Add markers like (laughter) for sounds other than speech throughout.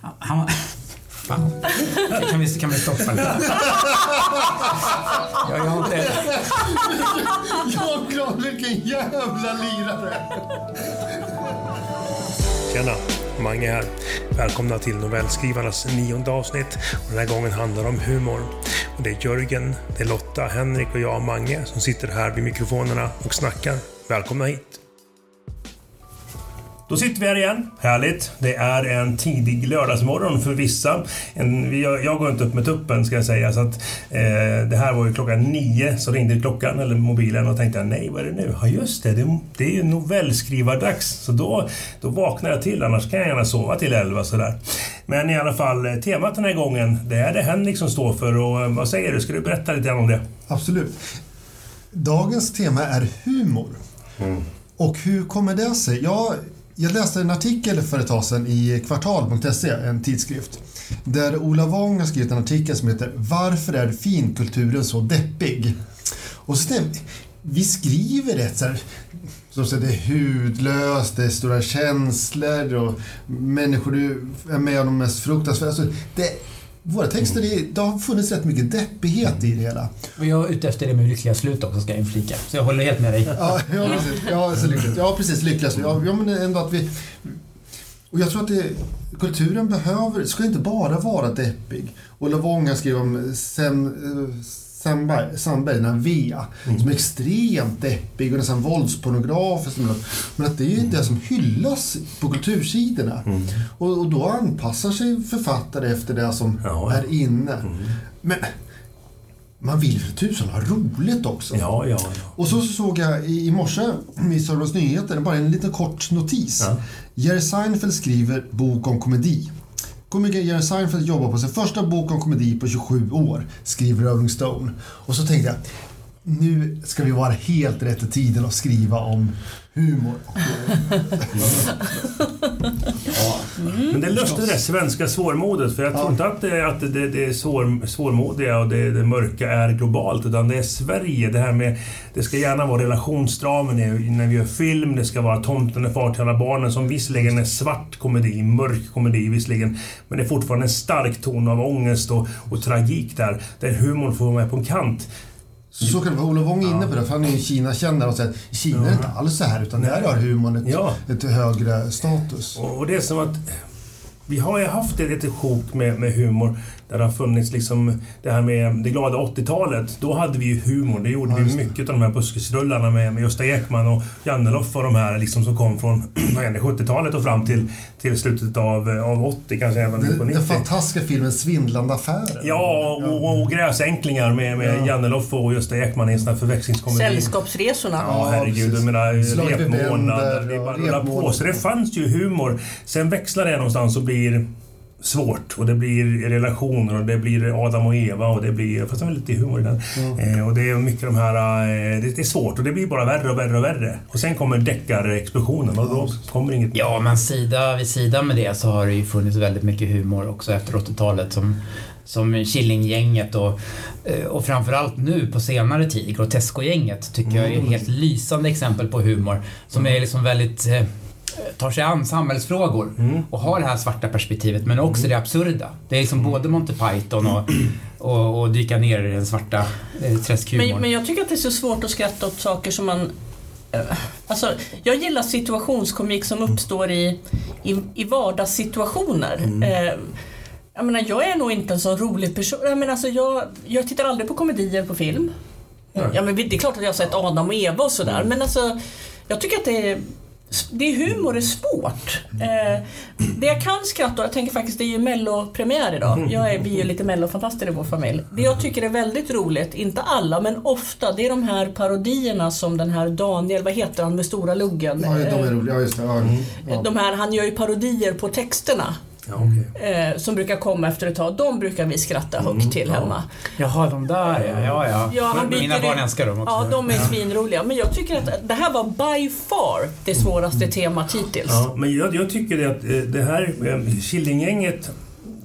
Han, fan. Kan vi, kan vi stoppa det? Jag, jag har inte... Ja, glad, vilken jävla lirare! Tjena! Mange här. Välkomna till novellskrivarnas nionde avsnitt. Och den här gången handlar det om humor. Och det är Jörgen, det är Lotta, Henrik och jag, Mange, som sitter här vid mikrofonerna och snackar. Välkomna hit! Då sitter vi här igen. Härligt. Det är en tidig lördagsmorgon för vissa. En, jag, jag går inte upp med tuppen ska jag säga. Så att, eh, det här var ju klockan nio så ringde klockan eller mobilen och tänkte nej vad är det nu? Ja just det, det, det är ju novellskrivardags. Så då, då vaknar jag till annars kan jag gärna sova till elva sådär. Men i alla fall eh, temat den här gången det är det Henrik som står för och eh, vad säger du? Ska du berätta lite grann om det? Absolut. Dagens tema är humor. Och hur kommer det sig? Ja, jag läste en artikel för ett tag sedan i kvartal.se, en tidskrift. Där Ola Wong har skrivit en artikel som heter Varför är finkulturen så deppig? Och så tänkte vi skriver rätt så här, som säger det är hudlöst, det är stora känslor och människor är med om de mest fruktansvärda. Alltså, det, våra texter, det, det har funnits rätt mycket deppighet i det hela. Och jag är ute efter det med lyckliga slut också, ska jag inflika. Så jag håller helt med dig. Ja, ja, precis. Ja, så lyckligt. ja precis. Lyckas. Ja, ja, men ändå att vi... Och jag tror att det, kulturen behöver, ska inte bara vara deppig. Ola Wånga skrev om eh, Sandberg, Sandberg, den här Vea, som är extremt deppig och nästan våldspornografisk. Men att det är det som hyllas på kultursidorna. Och, och då anpassar sig författare efter det som Ja, är inne. Men man vill för tusan ha roligt också. Ja, ja, ja. Och så såg jag i, i morse i Sörmlands Nyheter, bara en liten kort notis. Ja. Jerry Seinfeld skriver bok om komedi. Komikern Jerry Seinfeld jobbar på sin första bok om komedi på 27 år, skriver Rolling Stone. Och så tänkte jag, nu ska vi vara helt rätt i tiden och skriva om humor. Men det löste det där svenska svårmodet. För jag tror Ja. inte att, det, att det, det är svår, svårmodiga och det, det mörka är globalt. Utan det är Sverige. Det här med... Det ska gärna vara relationsdramer när vi gör film. Det ska vara Tomten är far till alla barnen som visserligen är svart komedi, mörk komedi visserligen. Men det är fortfarande en stark ton av ångest och, och tragik där. Där humorn får vara med på en kant. Så, så kan det vara. Ola Wong är inne på det, för han är ju Kina-kännare och säger att Kina är inte alls så här, utan där har humorn ett, Ja. ett högre status. Och, och det är som att vi har ju haft ett litet sjok med, med humor där det har funnits liksom det här med det glada 80-talet. Då hade vi ju humor. Det gjorde Ja, vi det. mycket av de här buskisrullarna med, med Gösta Ekman och Jannelof och de här liksom som kom från (clears throat) vad är det, 70-talet och fram till, till slutet av, av 80, kanske även på Den, 90. den fantastiska filmen Svindlande affärer. Ja, och, och gräsänklingar med, med Ja. Jannelof och Gösta Ekman i en sån här förväxlingskomedi. Sällskapsresorna. Ja, herregud. Jag menar, repmånad. Det är bara att på. Så det fanns ju humor. Sen växlar det någonstans och blir svårt. Och det blir relationer och det blir Adam och Eva och det blir... Fast det var lite humor i den. Eh, och det är mycket de här... Eh, det, det är svårt och det blir bara värre och värre och värre. Och sen kommer deckarexplosionen och då kommer inget... Ja, men sida vid sida med det så har det ju funnits väldigt mycket humor också efter 80-talet som, som Killinggänget och, eh, och framförallt nu på senare tid, Grotesco-gänget tycker jag är ett helt lysande exempel på humor som är liksom väldigt eh, tar sig an samhällsfrågor och har det här svarta perspektivet men också det absurda. Det är liksom både Monty Python och, och, och dyka ner i den svarta eh, träskhumorn. Men, men jag tycker att det är så svårt att skratta åt saker som man... eh, Alltså, jag gillar situationskomik som uppstår i, i, i vardagssituationer. Eh, jag menar, jag är nog inte en så rolig person. Jag, menar, alltså, jag, jag tittar aldrig på komedier på film. Ja, men det är klart att jag har sett Adam och Eva och sådär, men alltså, jag tycker att det är det är humor är svårt. Eh, det jag kan skratta jag tänker faktiskt det är ju mellopremiär idag. Jag är, vi är ju lite mellofantaster i vår familj. Det jag tycker är väldigt roligt, inte alla men ofta, det är de här parodierna som den här Daniel, vad heter han med stora luggen? Ja, de är Eh, roliga. Ja, just det. Ja, ja. de här, han gör ju parodier på texterna. Ja, okej. Eh, som brukar komma efter ett tag. De brukar vi skratta högt till hemma. Jaha, de där ja. ja, ja. Ja, han Mina barn älskar dem också. Ja, de är svinroliga. Men jag tycker att det här var by far det svåraste temat hittills. Ja, men jag, jag tycker det att eh, det här eh, Killinggänget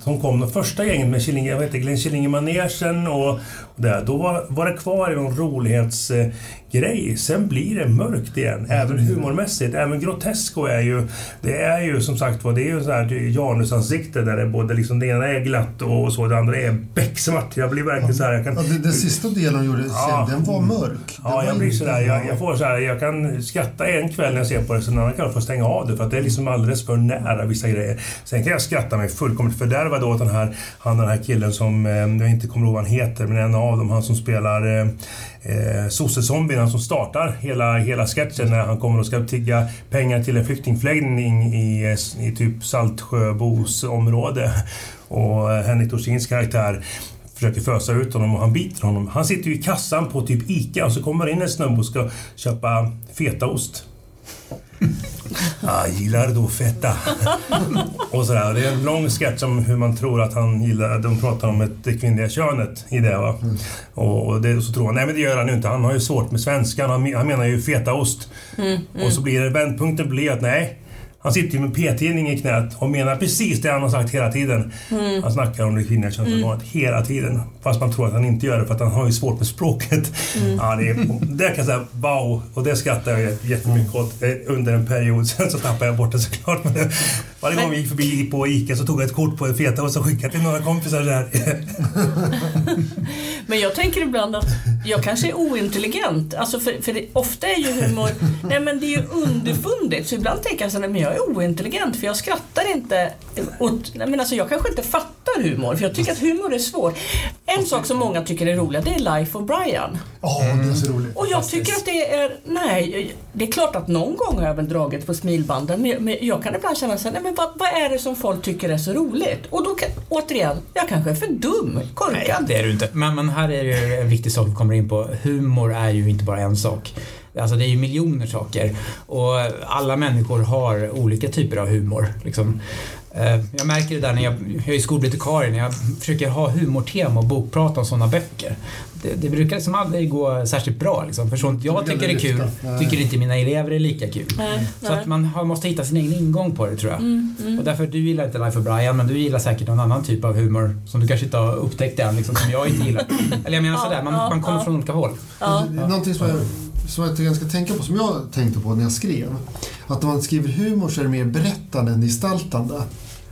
som kom, de första gänget med Killinge, jag vet Glenn Killinge-manegen och, där, då var, var det kvar i någon rolighetsgrej. Sen blir det mörkt igen, även humormässigt. Även Grotesco är ju, det är ju som sagt var, det är ju så här Janusansikte där det både liksom, det ena är glatt och så, det andra är becksvart. Jag blir verkligen så här, jag kan... Ja, den sista delen de gjorde, Ja. den var mörk. Den Ja, var jag blir inte- sådär. Jag, jag får så här, jag kan skratta en kväll när jag ser på det, sen en annan kväll får jag stänga av det för att det är liksom alldeles för nära vissa grejer. Sen kan jag skratta mig fullkomligt fördärvad åt den här, han den här killen som, eh, jag inte kommer ihåg vad han heter, men en av dem, han som spelar eh, eh, sossezombien, han som startar hela, hela sketchen när han kommer och ska tigga pengar till en flyktingförläggning i, i typ Saltsjöbos område. Och eh, Henrik Dorsins karaktär försöker fösa ut honom och han biter honom. Han sitter ju i kassan på typ ICA och så kommer in en snubbe och ska köpa fetaost. Ah, gillar du feta? och sådär. Det är en lång sketch om hur man tror att han gillar... De pratar om ett, det kvinnliga könet i det. Va? Och, och det, så tror han, nej men det gör han ju inte. Han har ju svårt med svenskan. Han, han menar ju fetaost. Och så blir det, vändpunkten blir att nej, han sitter ju med p-tidning i knät och menar precis det han har sagt hela tiden. Han snackar om det kvinnliga könsorganet hela tiden. Fast man tror att han inte gör det för att han har ju svårt med språket. Ja, det, är, det kan jag säga wow! Och det skrattar jag jät- jättemycket åt eh, under en period. (laughs) Sen så tappade jag bort det såklart. Men det, varje gång vi gick förbi på ICA så tog jag ett kort på en feta och så skickade till några kompisar där. (laughs) Men jag tänker ibland att jag kanske är ointelligent. Alltså för, för det, ofta är ju humor, (laughs) nej men det är ju underfundigt. Så ibland tänker jag så här, men jag är ointelligent för jag skrattar inte åt, nej men alltså jag kanske inte fattar humor. För jag tycker att humor är svårt. En sak som många tycker är rolig, det är Life of Brian. Ja, det är så roligt. Och jag tycker att det är, nej, det är klart att någon gång har jag väl dragit på smilbanden. Men, jag kan ibland känna så här, nej men vad, vad är det som folk tycker är så roligt? Och då kan, återigen, jag kanske är för dum, Nej, korkad. det är du inte. Men, men här är det ju en viktig sak vi kommer in på. Humor är ju inte bara en sak. Alltså det är ju miljoner saker. Och alla människor har olika typer av humor. Liksom. Eh, Jag märker det där när jag, jag är skolbibliotekarie, när jag försöker ha humortema och bokprata om sådana böcker. Det, det brukar liksom aldrig gå särskilt bra. Liksom. För sånt jag tycker är kul, tycker inte mina elever är lika kul. Nej, Så nej. att man har, måste hitta sin egen ingång på det tror jag. Mm, mm. Och därför, du gillar inte Life of Brian, men du gillar säkert någon annan typ av humor som du kanske inte har upptäckt än, liksom, som jag inte gillar. Eller jag menar Ja, sådär, man, ja, man kommer ja. från olika håll. Ja. Någonting som jag, som jag tycker jag ska tänka på, som jag tänkte på när jag skrev. Att när man skriver humor så är det mer berättande än gestaltande.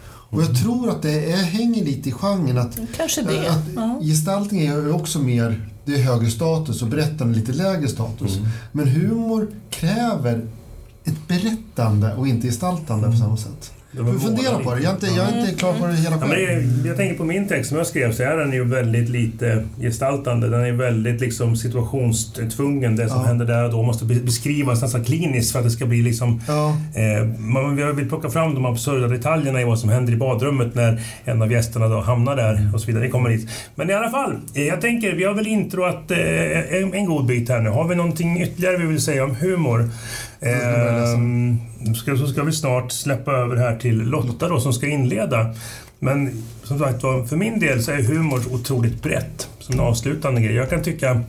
Och jag tror att det är, hänger lite i genren att, Kanske det. att Ja. gestaltning är också mer, det är högre status och berättande lite lägre status. Mm. Men humor kräver ett berättande och inte gestaltande på samma sätt. Det var Du fundera båda på det, jag är inte, jag är inte klar på det hela Ja, men själv. det, jag tänker på min text som jag skrev så är den ju väldigt lite gestaltande. Den är väldigt liksom situationstvungen. Det som Ja. händer där och då måste be- beskrivas nästan kliniskt för att det ska bli liksom Ja, Eh, man vill vill plocka fram de absurda detaljerna i vad som händer i badrummet när en av gästerna då hamnar där och så vidare. Det kommer dit. Men i alla fall, eh, jag tänker, vi har väl introat eh, en, en god bit här nu. Har vi någonting ytterligare vi vill säga om humor? Eh, ska, så ska vi snart släppa över här till Lotta då som ska inleda. Men som sagt för min del så är humor otroligt brett som en avslutande grej. Jag kan tycka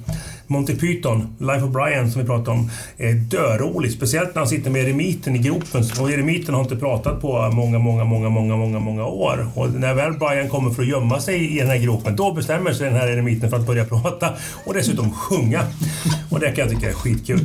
Monty Python, Life of Brian som vi pratade om, är dörolig. Speciellt när han sitter med eremiten i gropen. Och eremiten har inte pratat på många, många, många, många, många, många år. Och när väl Brian kommer för att gömma sig i den här gropen, då bestämmer sig den här eremiten för att börja prata och dessutom sjunga. Och det kan jag tycka är skitkul.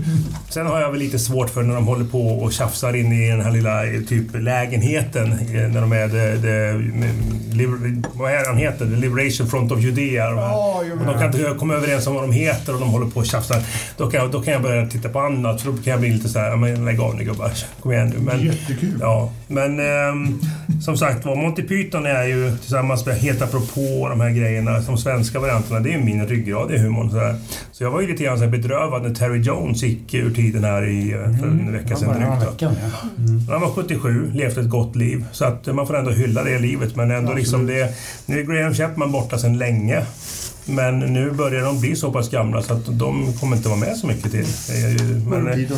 Sen har jag väl lite svårt för när de håller på och tjafsar in i den här lilla eh, typ lägenheten. eh, När de är the, the, vad är han heter? The Liberation Front of Judea. Och de kan inte komma överens om vad de heter och de håller på och tjafsar. Då kan, jag, då kan jag börja titta på annat. För då kan jag bli lite så här, "Ja, men lägg av nu gubbar. Kom igen nu. Men, jättekul. Ja, men ehm, som sagt var, Monty Python är ju tillsammans med Helt apropå och de här grejerna, de svenska varianterna, det är ju min ryggrad i humorn. Så, här. så jag var ju lite grann så här bedrövad när Terry Jones gick ur tiden här i, eh, för en vecka sedan drygt. ja. Mm. Han var 77, levt ett gott liv. Så att man får ändå hylla det livet. Men ändå liksom det... Nu är Graham Chapman borta sedan länge. Men nu börjar de bli så pass gamla så att de kommer inte vara med så mycket till. Men, eh,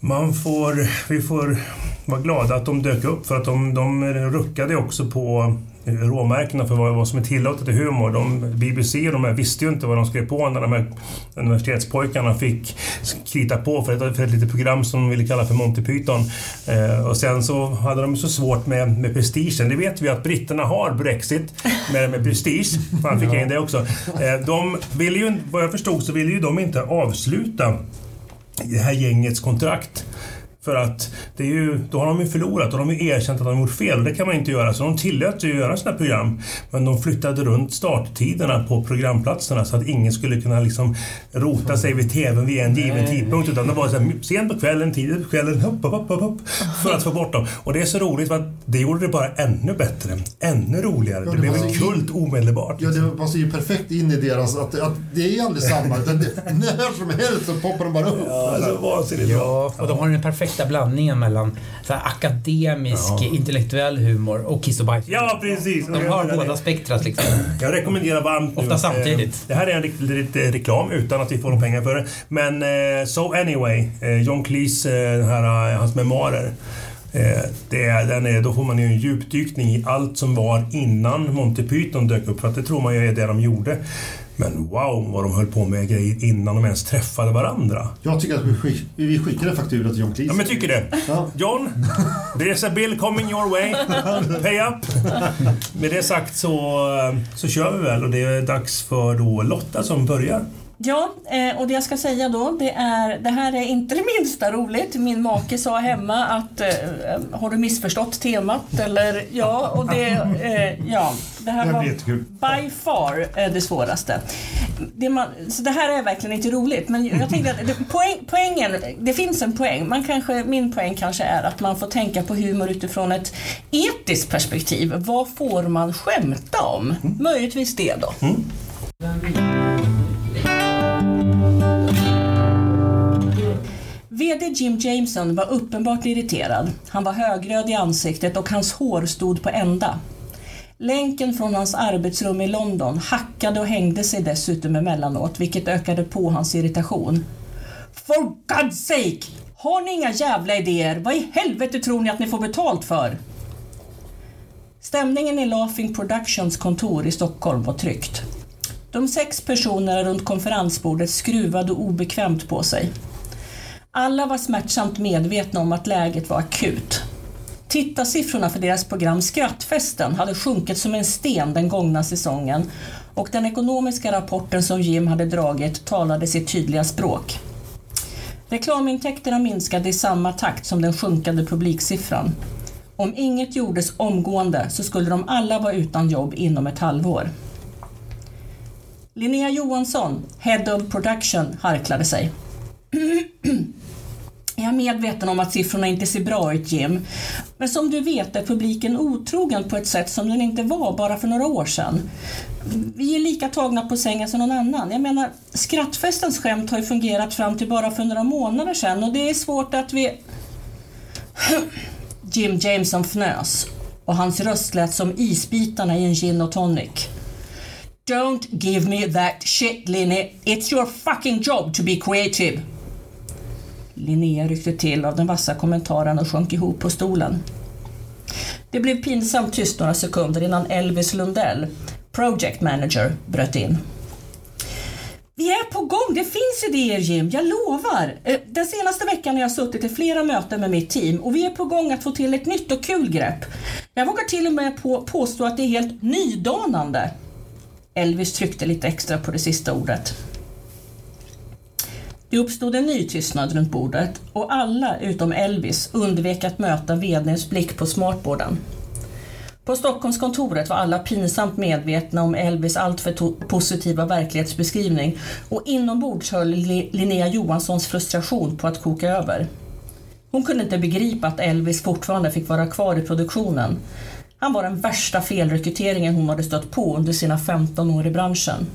man får, vi får vara glada att de dök upp för att de, de ruckade också på råmärkena för vad, vad som är tillåtet i humor. De, BBC och de här visste ju inte vad de skrev på när de här universitetspojkarna fick krita på för ett, för ett litet program som de ville kalla för Monty Python. Eh, och sen så hade de så svårt med, med prestigen. Det vet vi att britterna har Brexit med, med prestige. Fan fick jag in det också. Eh, de ville ju, vad jag förstod så ville ju de inte avsluta det här gängets kontrakt. För att det är ju, då har de ju förlorat och de har ju erkänt att de har gjort fel. Och det kan man inte göra. Så de tillät ju att göra sådana program. Men de flyttade runt starttiderna på programplatserna så att ingen skulle kunna liksom rota sig vid TVn vid en given tidpunkt. Utan det var så här, sent på kvällen, tidigt på kvällen, hopp, hopp, hopp, hopp, för att få bort dem. Och det är så roligt för att det gjorde det bara ännu bättre. Ännu roligare. Ja, det, det blev en kult omedelbart. Ja, det passar ju perfekt in i deras... Att, att det är aldrig samma. Utan det, när som helst så poppar de bara upp. Ja, så vansinnigt bra. Ja, och de har den perfekta blandningen mellan så här, akademisk, Ja. intellektuell humor och kiss och bajs. Ja, precis. De har båda spektrat liksom. Jag rekommenderar varmt nu. Ofta samtidigt. Eh, Det här är en riktig lite reklam utan att vi får någon pengar för det. Men eh, So Anyway, eh, John Cleese, eh, här, eh, hans memoarer. Eh, det är, den är, då får man ju en djupdykning i allt som var innan Monty Python dök upp. För att det tror man ju är det de gjorde. Men wow vad de höll på med grejer innan de ens träffade varandra. Jag tycker att vi, skick, vi skickar en faktura till John Cleese. Ja men jag tycker det. Ja. John, there's a bill coming your way. Pay up. Med det sagt så, så kör vi väl och det är dags för då Lotta som börjar. Ja, eh, och det jag ska säga då, det är, det här är inte (laughs) det minsta roligt. Min make sa hemma att eh, har du missförstått temat? Eller ja, och det, eh, ja, det här var by far eh, det svåraste. Det man, så det här är verkligen inte roligt, men jag tänkte att det, poäng, poängen, det finns en poäng. Man kanske, min poäng kanske är att man får tänka på humor utifrån ett etiskt perspektiv. Vad får man skämta om? Möjligtvis det då. VD Jim Jameson var uppenbart irriterad. Han var högröd i ansiktet och hans hår stod på ända. Länken från hans arbetsrum i London hackade och hängde sig dessutom emellanåt, vilket ökade på hans irritation. For God's sake! Har ni inga jävla idéer? Vad i helvete tror ni att ni får betalt för? Stämningen i Laughing Productions kontor i Stockholm var tryckt. De sex personerna runt konferensbordet skruvade obekvämt på sig. Alla var smärtsamt medvetna om att läget var akut. Tittarsiffrorna för deras program Skrattfesten hade sjunkit som en sten den gångna säsongen och den ekonomiska rapporten som Jim hade dragit talade sitt tydliga språk. Reklamintäkterna minskade i samma takt som den sjunkande publiksiffran. Om inget gjordes omgående så skulle de alla vara utan jobb inom ett halvår. Linnea Johansson, Head of Production, harklade sig. (clears throat) Jag är medveten om att siffrorna inte ser bra ut Jim. Men som du vet är publiken otrogen på ett sätt som den inte var bara för några år sedan. Vi är lika tagna på sängen som någon annan. Jag menar, skrattfestens skämt har ju fungerat fram till bara för några månader sedan och det är svårt att vi... (clears throat) Jim Jameson fnös och hans röst lät som isbitarna i en gin och tonic. Don't give me that shit Linny. It's your fucking job to be creative. Linnea ryckte till av den vassa kommentaren och sjönk ihop på stolen. Det blev pinsamt tyst några sekunder innan Elvis Lundell, project manager, bröt in. Vi är på gång, det finns idéer Jim, jag lovar. Eh, den senaste veckan har jag suttit i flera möten med mitt team och vi är på gång att få till ett nytt och kul grepp. Jag vågar till och med på, påstå att det är helt nydanande. Elvis tryckte lite extra på det sista ordet. Det uppstod en ny tystnad runt bordet och alla utom Elvis undvek att möta VDns blick på smartboarden. På Stockholmskontoret var alla pinsamt medvetna om Elvis alltför positiva verklighetsbeskrivning och inombords höll Linnea Johanssons frustration på att koka över. Hon kunde inte begripa att Elvis fortfarande fick vara kvar i produktionen. Han var den värsta felrekryteringen hon hade stött på under sina 15 år i branschen.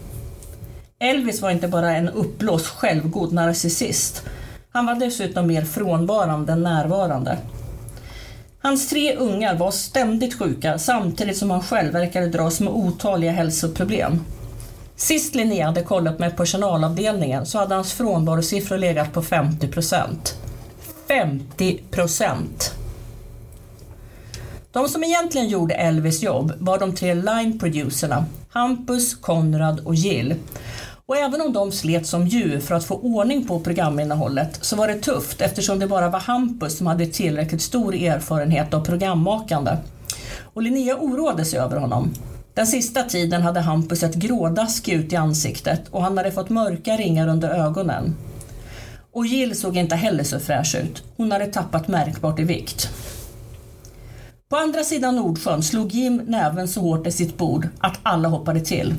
Elvis var inte bara en uppblåst självgod narcissist. Han var dessutom mer frånvarande än närvarande. Hans tre ungar var ständigt sjuka samtidigt som han själv verkade dras med otaliga hälsoproblem. Sist Linnea hade kollat med personalavdelningen så hade hans frånvarosiffror legat på 50 procent. 50 procent! De som egentligen gjorde Elvis jobb var de tre line-producerna Hampus, Konrad och Jill. Och även om de slet som djur för att få ordning på programinnehållet så var det tufft eftersom det bara var Hampus som hade tillräckligt stor erfarenhet av programmakande. Och Linnea oroade sig över honom. Den sista tiden hade Hampus sett grådask ut i ansiktet och han hade fått mörka ringar under ögonen. Och Jill såg inte heller så fräsch ut. Hon hade tappat märkbart i vikt. På andra sidan Nordsjön slog Jim näven så hårt i sitt bord att alla hoppade till.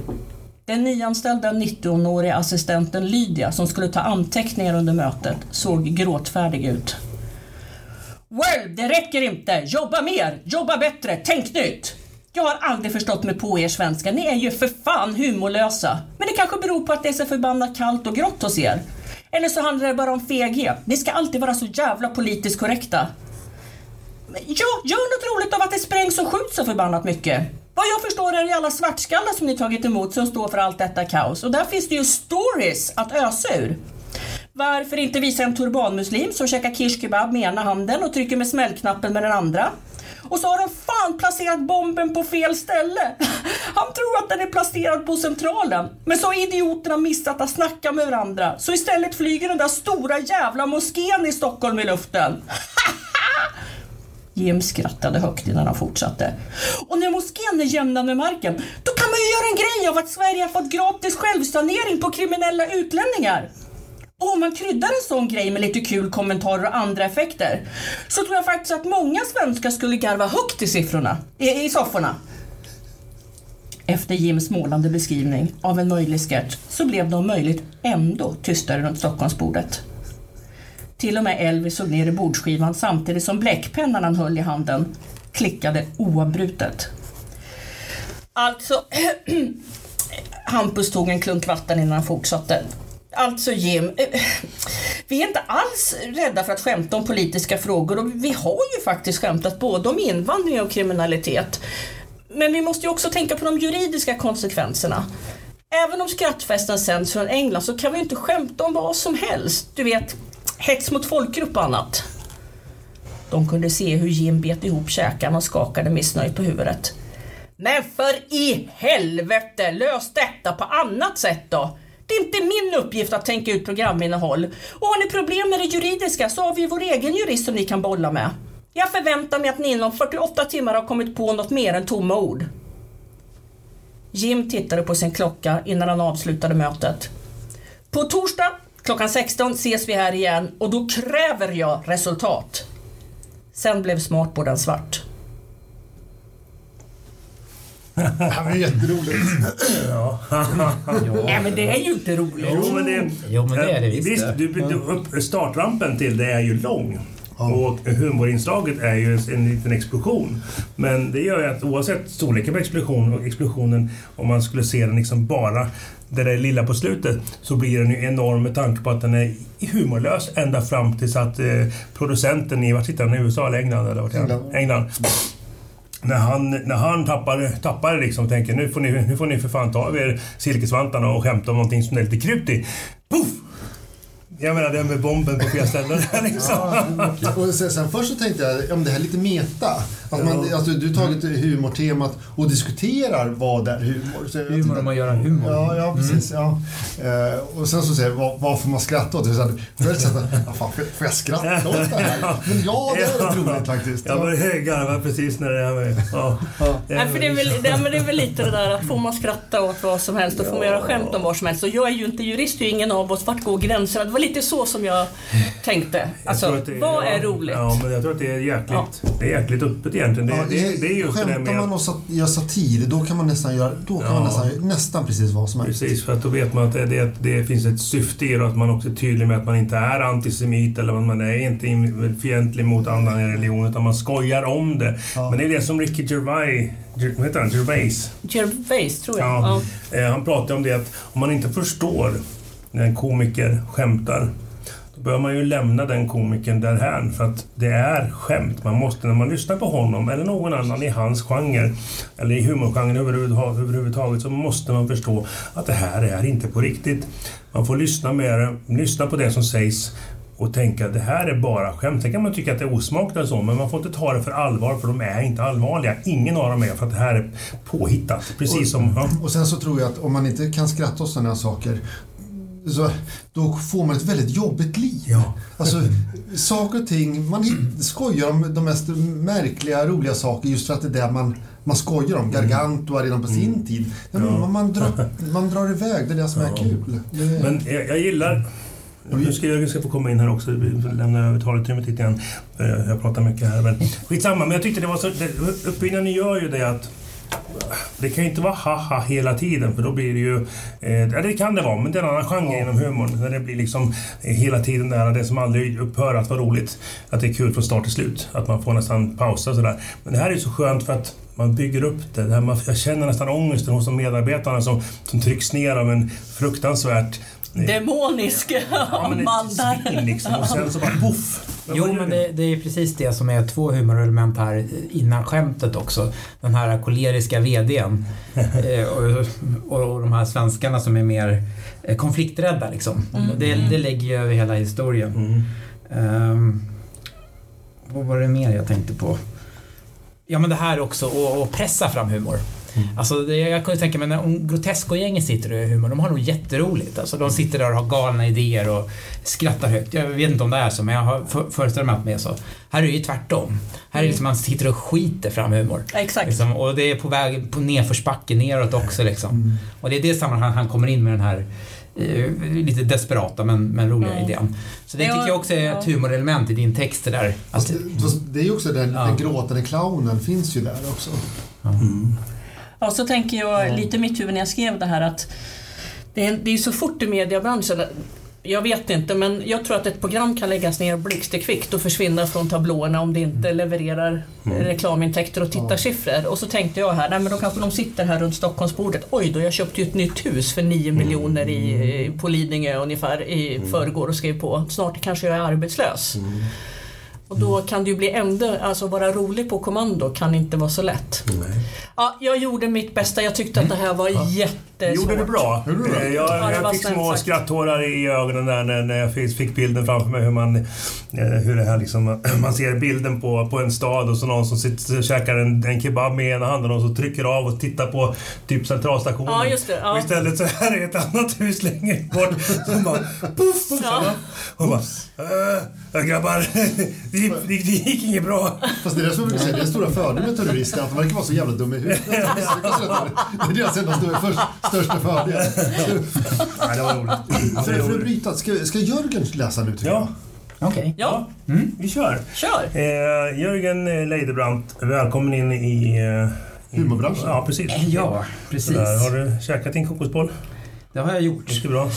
Den nyanställda 19-åriga assistenten Lydia som skulle ta anteckningar under mötet såg gråtfärdig ut. Well, det räcker inte! Jobba mer! Jobba bättre! Tänk nytt! Jag har aldrig förstått mig på er svenskar. Ni är ju för fan humorlösa. Men det kanske beror på att det är så förbannat kallt och grått hos er. Eller så handlar det bara om feghet. Ni ska alltid vara så jävla politiskt korrekta. Ja, gör något roligt av att det sprängs och skjuts så förbannat mycket. Vad jag förstår är det alla svartskallar som ni tagit emot som står för allt detta kaos. Och där finns det ju stories att ösa ur. Varför inte visa en turbanmuslim som käkar kishkebab med ena handen och trycker med smällknappen med den andra? Och så har de fan placerat bomben på fel ställe. (laughs) Han tror att den är placerad på centralen. Men så har idioterna missat att snacka med varandra. Så istället flyger den där stora jävla moskén i Stockholm i luften. (laughs) Jim skrattade högt innan han fortsatte. Och när moskén är jämnad med marken, då kan man ju göra en grej av att Sverige har fått gratis självsanering på kriminella utlänningar. Och om man kryddar en sån grej med lite kul kommentarer och andra effekter så tror jag faktiskt att många svenskar skulle garva högt i siffrorna, i, i sofforna. Efter Jims målande beskrivning av en möjlig sketch så blev det om möjligt ändå tystare runt Stockholmsbordet. Till och med Elvis såg ner i bordsskivan samtidigt som bläckpennan han höll i handen klickade oavbrutet. Alltså, (clears throat) Hampus tog en klunk vatten innan han fortsatte. Alltså Jim, (clears throat) vi är inte alls rädda för att skämta om politiska frågor och vi har ju faktiskt skämtat både om invandring och kriminalitet. Men vi måste ju också tänka på de juridiska konsekvenserna. Även om skrattfesten sänds från England så kan vi inte skämta om vad som helst. Du vet, hets mot folkgrupp och annat. De kunde se hur Jim bet ihop käkarna och skakade missnöjt på huvudet. Men för i helvete, lös detta på annat sätt då! Det är inte min uppgift att tänka ut programinnehåll. Och har ni problem med det juridiska så har vi vår egen jurist som ni kan bolla med. Jag förväntar mig att ni inom 48 timmar har kommit på något mer än tomma ord. Jim tittade på sin klocka innan han avslutade mötet. På torsdag klockan 16 ses vi här igen och då kräver jag resultat. Sen blev smartboarden svart. Det var jätteroligt. Ja. Nej men det är ju inte roligt. Jo, men det, Jo, men det är det visst visst. Du, du, upp- startrampen till det är ju lång. Och humorinslaget är ju en liten explosion. Men det gör ju att oavsett storleken på explosionen och explosionen, om man skulle se den liksom bara det där lilla på slutet, så blir den ju enorm med tanke på att den är humorlös ända fram tills att eh, producenten i, vart sitter han, USA eller England? Eller vart? England. England. När han, när han tappar, tappar liksom och tänker nu får, ni, nu får ni för fan ta av er silkesvantarna och skämta om någonting som är lite krypt i. Puff! Jag menar det med bomben på fel ställen. liksom. Och sen, sen först så tänkte jag, om det här är lite meta. Att man, Ja. alltså, du har tagit humortemat och diskuterar vad är humor. Så Humor tänkte- om att göra humor. Ja, ja precis. Ja. Eh, och sen så säger jag, vad, vad får man skratta åt? Så jag först så att, ja, fan, får, får jag skratta åt det här? (laughs) Men ja, det är rätt roligt faktiskt. Jag började garva precis när det. Ja. För är väl, det, men det är väl lite det där att får man skratta åt vad som helst och får man göra skämt om vad som helst. Och jag är ju inte jurist, det är ju ingen av oss. Vart går gränserna? Det var lite så som jag tänkte. Jag Alltså, att det- vad är ja, roligt? Ja, men jag tror att det är jäkligt, det är jäkligt öppet egentligen. Det, Ja, det, det är just det skämtar man med... och sat, gör satir, då kan man nästan göra då kan Ja. man nästan, nästan precis vad som helst. Precis, för att då vet man att det, det, det finns ett syfte i det och att man också är tydlig med att man inte är antisemit eller att man är inte in- fientlig mot annan religion utan man skojar om det. Ja. Men det är det som Ricky Gervais, Ger- vad heter han? Gervais Gervais, tror jag. Ja. Ja. Eh, han pratar om det att om man inte förstår när en komiker skämtar då bör man ju lämna den komikern därhän för att det är skämt. Man måste, när man lyssnar på honom eller någon annan i hans genre eller i humorgenren överhuvudtaget, så måste man förstå att det här är inte på riktigt. Man får lyssna med lyssna på det som sägs och tänka att det här är bara skämt. Sen kan man tycka att det är osmakligt och så, men man får inte ta det för allvar för de är inte allvarliga. Ingen av dem är för att det här är påhittat. Precis och, som... Ja. Och sen så tror jag att om man inte kan skratta åt sådana här saker så, då får man ett väldigt jobbigt liv. Ja. Alltså, saker och ting, man skojar om de mest märkliga, roliga saker just för att det är det man, man skojar om. Gargantua redan på sin tid. Men Mm. Ja. man, man, drar, (laughs) man drar iväg, det är det som är Ja. kul. Det, Men jag, jag gillar... Nu ska Jörgen ska få komma in här också. Lämna över talutrymmet lite grann. Eh, Jag pratar mycket här. Men skitsamma, men jag tyckte det var så... Uppbyggnaden gör ju det att... Det kan ju inte vara haha hela tiden för då blir det ju... Eh, det kan det vara, men det är en annan genre inom humorn. När det blir liksom eh, hela tiden det här, det som aldrig upphör att vara roligt. Att det är kul från start till slut. Att man får nästan pausa och sådär. Men det här är ju så skönt för att man bygger upp det. det här, man, jag känner nästan ångesten hos de medarbetarna som, som trycks ner av en fruktansvärt Demonisk Ja, man där. liksom och sen så bara poff! Jo, men det, det är precis det som är två humorelement här innan skämtet också. Den här koleriska VDn (laughs) eh, och, och, och de här svenskarna som är mer eh, konflikträdda liksom. Det, det lägger ju över hela historien. Mm. Ehm, vad var det mer jag tänkte på? Ja men det här också, att- att pressa fram humor. Alltså det, jag kunde tänka mig när om Grotesco-gänget sitter och gör humor, de har nog jätteroligt. Alltså de sitter där och har galna idéer och skrattar högt. Jag vet inte om det är så, men jag har för- föreställer mig att det är så. Här är det ju tvärtom. Här är det liksom man sitter och skiter fram humor. Exakt. Liksom, och det är på väg på nedförsbacke neråt också liksom. Och det är det sammanhang han kommer in med den här eh, lite desperata men, men roliga Mm. idén. Så det Ja, tycker jag också är ja. ett humorelement i din text det där. fast det, fast det är ju också den, Ja. den gråtande clownen finns ju där också. Ja, så tänker jag lite i mitt huvud när jag skrev det här att det är, det är så fort i mediebranschen. Jag vet inte, men jag tror att ett program kan läggas ner blixtkvickt och försvinna från tablåerna om det inte levererar reklamintäkter och tittarsiffror. Och så tänkte jag här, nej men då kanske de sitter här runt Stockholmsbordet. Oj då, jag köpte ju ett nytt hus för 9 miljoner i, på Lidingö ungefär i förrgår och skrev på. Snart kanske jag är arbetslös. Och då kan det ju bli ändå, alltså vara rolig på kommando kan inte vara så lätt. Ja, jag gjorde mitt bästa. Jag tyckte att det här var jättesvårt. Gjorde det bra. Gjorde du bra? Eh, Ja, Jag, jag fick små sagt. skratthårar i ögonen där när, när jag fick, fick bilden framför mig. Hur man, eh, hur det här liksom, (clears throat) man ser bilden på, på en stad och så någon som sitter och käkar en, en kebab med ena handen och så trycker av och tittar på typ centralstationen. Ja, just det, ja. Och istället så här är ett annat hus längre bort som bara poff! Och, Ja. och bara äh, grabbar, (laughs) det, gick- det, det gick inget bra. Fast det är det som jag brukar säga, det är stora fördelen med terrorister, att de verkar vara så jävla dumma i huvudet. (laughs) Det är deras enda först, största fördel. Nej, det var roligt. För, för att bryta, ska, ska Jörgen läsa nu tycker Ja, Okej. Ja, vi kör. kör! Eh, Jörgen Leidebrant, välkommen in i... Eh, Humorbranschen. Ja, precis. Ja, precis. Sådär, har du käkat din kokosboll? Det har jag gjort. Mycket bra.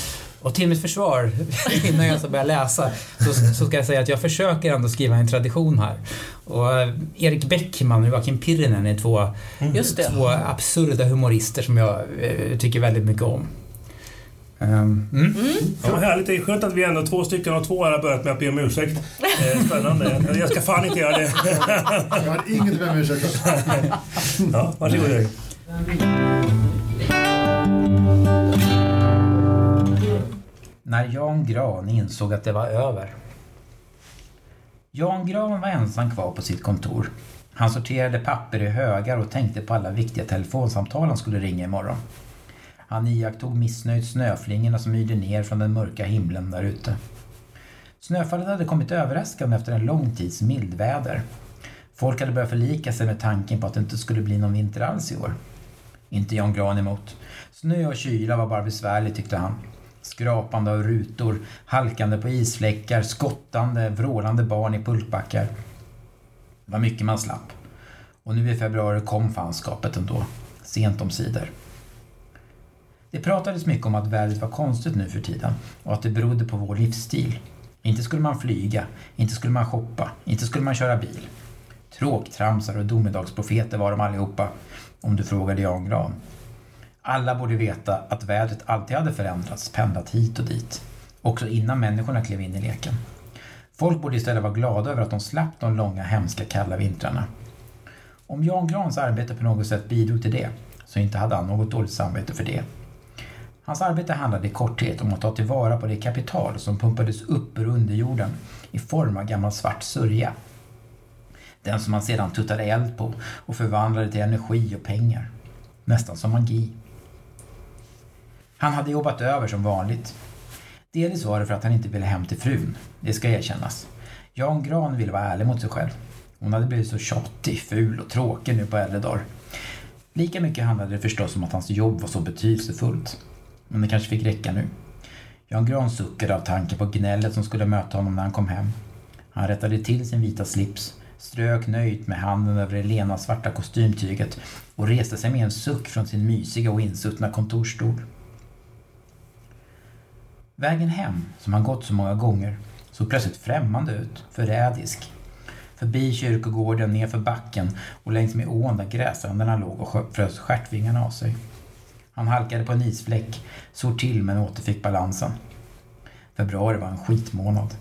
Och till mitt försvar, (laughs) innan jag ska börja läsa, så, så ska jag säga att jag försöker ändå skriva en tradition här. Och eh, Erik Bäckman och Joakim Pirinen är två, Just det. två absurda humorister som jag eh, tycker väldigt mycket om. Ehm, mm. Ja, vad härligt. Det är skönt att vi ändå två stycken av två här har börjat med att be om ursäkt. Eh, spännande. Jag ska fan inte göra det. Jag har inget att be om ursäkt. Ja, varsågod Jörgen. När Jan Gran insåg att det var över. Jan Gran var ensam kvar på sitt kontor. Han sorterade papper i högar och tänkte på alla viktiga telefonsamtal han skulle ringa imorgon. Han iakttog missnöjt snöflingorna som yrde ner från den mörka himlen där ute. Snöfallet hade kommit överraskande efter en lång tids mildväder. Folk hade börjat förlika sig med tanken på att det inte skulle bli någon vinter alls i år. Inte Jan Gran emot. Snö och kyla var bara besvärligt tyckte han. Skrapande av rutor, halkande på isfläckar, skottande, vrålande barn i pulkbackar. Det var mycket man slapp. Och nu i februari kom fanskapet ändå. Sent om sidor. Det pratades mycket om att vädret var konstigt nu för tiden och att det berodde på vår livsstil. Inte skulle man flyga, inte skulle man shoppa, inte skulle man köra bil. Tråktramsar och domedagsprofeter var de allihopa, om du frågade Jan Gran. Alla borde veta att vädret alltid hade förändrats, pendlat hit och dit. Också innan människorna klev in i leken. Folk borde istället vara glada över att de slapp de långa, hemska, kalla vintrarna. Om Jan Grans arbete på något sätt bidrog till det, så inte hade han något dåligt samvete för det. Hans arbete handlade i korthet om att ta tillvara på det kapital som pumpades upp ur underjorden i form av gammal svart sörja. Den som man sedan tuttade eld på och förvandlade till energi och pengar. Nästan som magi. Han hade jobbat över som vanligt. Delvis var det för att han inte ville hem till frun, det ska erkännas. Jan Gran ville vara ärlig mot sig själv. Hon hade blivit så tjatig, ful och tråkig nu på äldre dagar. Lika mycket handlade det förstås om att hans jobb var så betydelsefullt. Men det kanske fick räcka nu. Jan Gran suckade av tanken på gnället som skulle möta honom när han kom hem. Han rättade till sin vita slips, strök nöjt med handen över det lena svarta kostymtyget och reste sig med en suck från sin mysiga och insuttna kontorsstol. Vägen hem, som han gått så många gånger, såg plötsligt främmande ut, förrädisk. Förbi kyrkogården, nerför backen och längs med ån där gräsänderna låg och frös stjärtvingarna av sig. Han halkade på en isfläck, såg till men återfick balansen. Februari var en skitmånad.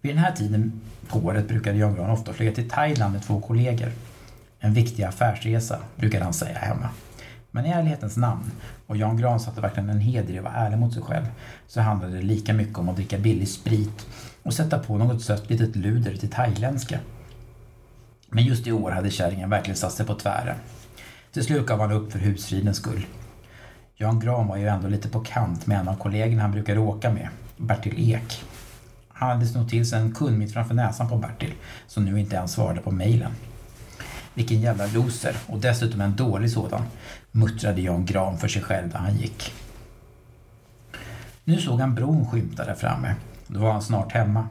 Vid den här tiden på året brukade Jan Gran ofta flyga till Thailand med två kollegor. En viktig affärsresa, brukade han säga hemma. Men i ärlighetens namn, och Jan Gran satte verkligen en heder i att vara ärlig mot sig själv, så handlade det lika mycket om att dricka billig sprit och sätta på något sött litet luder till thailändska. Men just i år hade kärringen verkligen satt sig på tvären. Till slut gav han upp för husfridens skull. Jan Gran var ju ändå lite på kant med en av kollegorna han brukade åka med, Bertil Ek. Han hade snott till sig en kund mitt framför näsan på Bertil, som nu inte ens svarade på mejlen. Vilken jävla loser, och dessutom en dålig sådan, muttrade Jan Gran för sig själv där han gick. Nu såg han bron skymta där framme. Då var han snart hemma.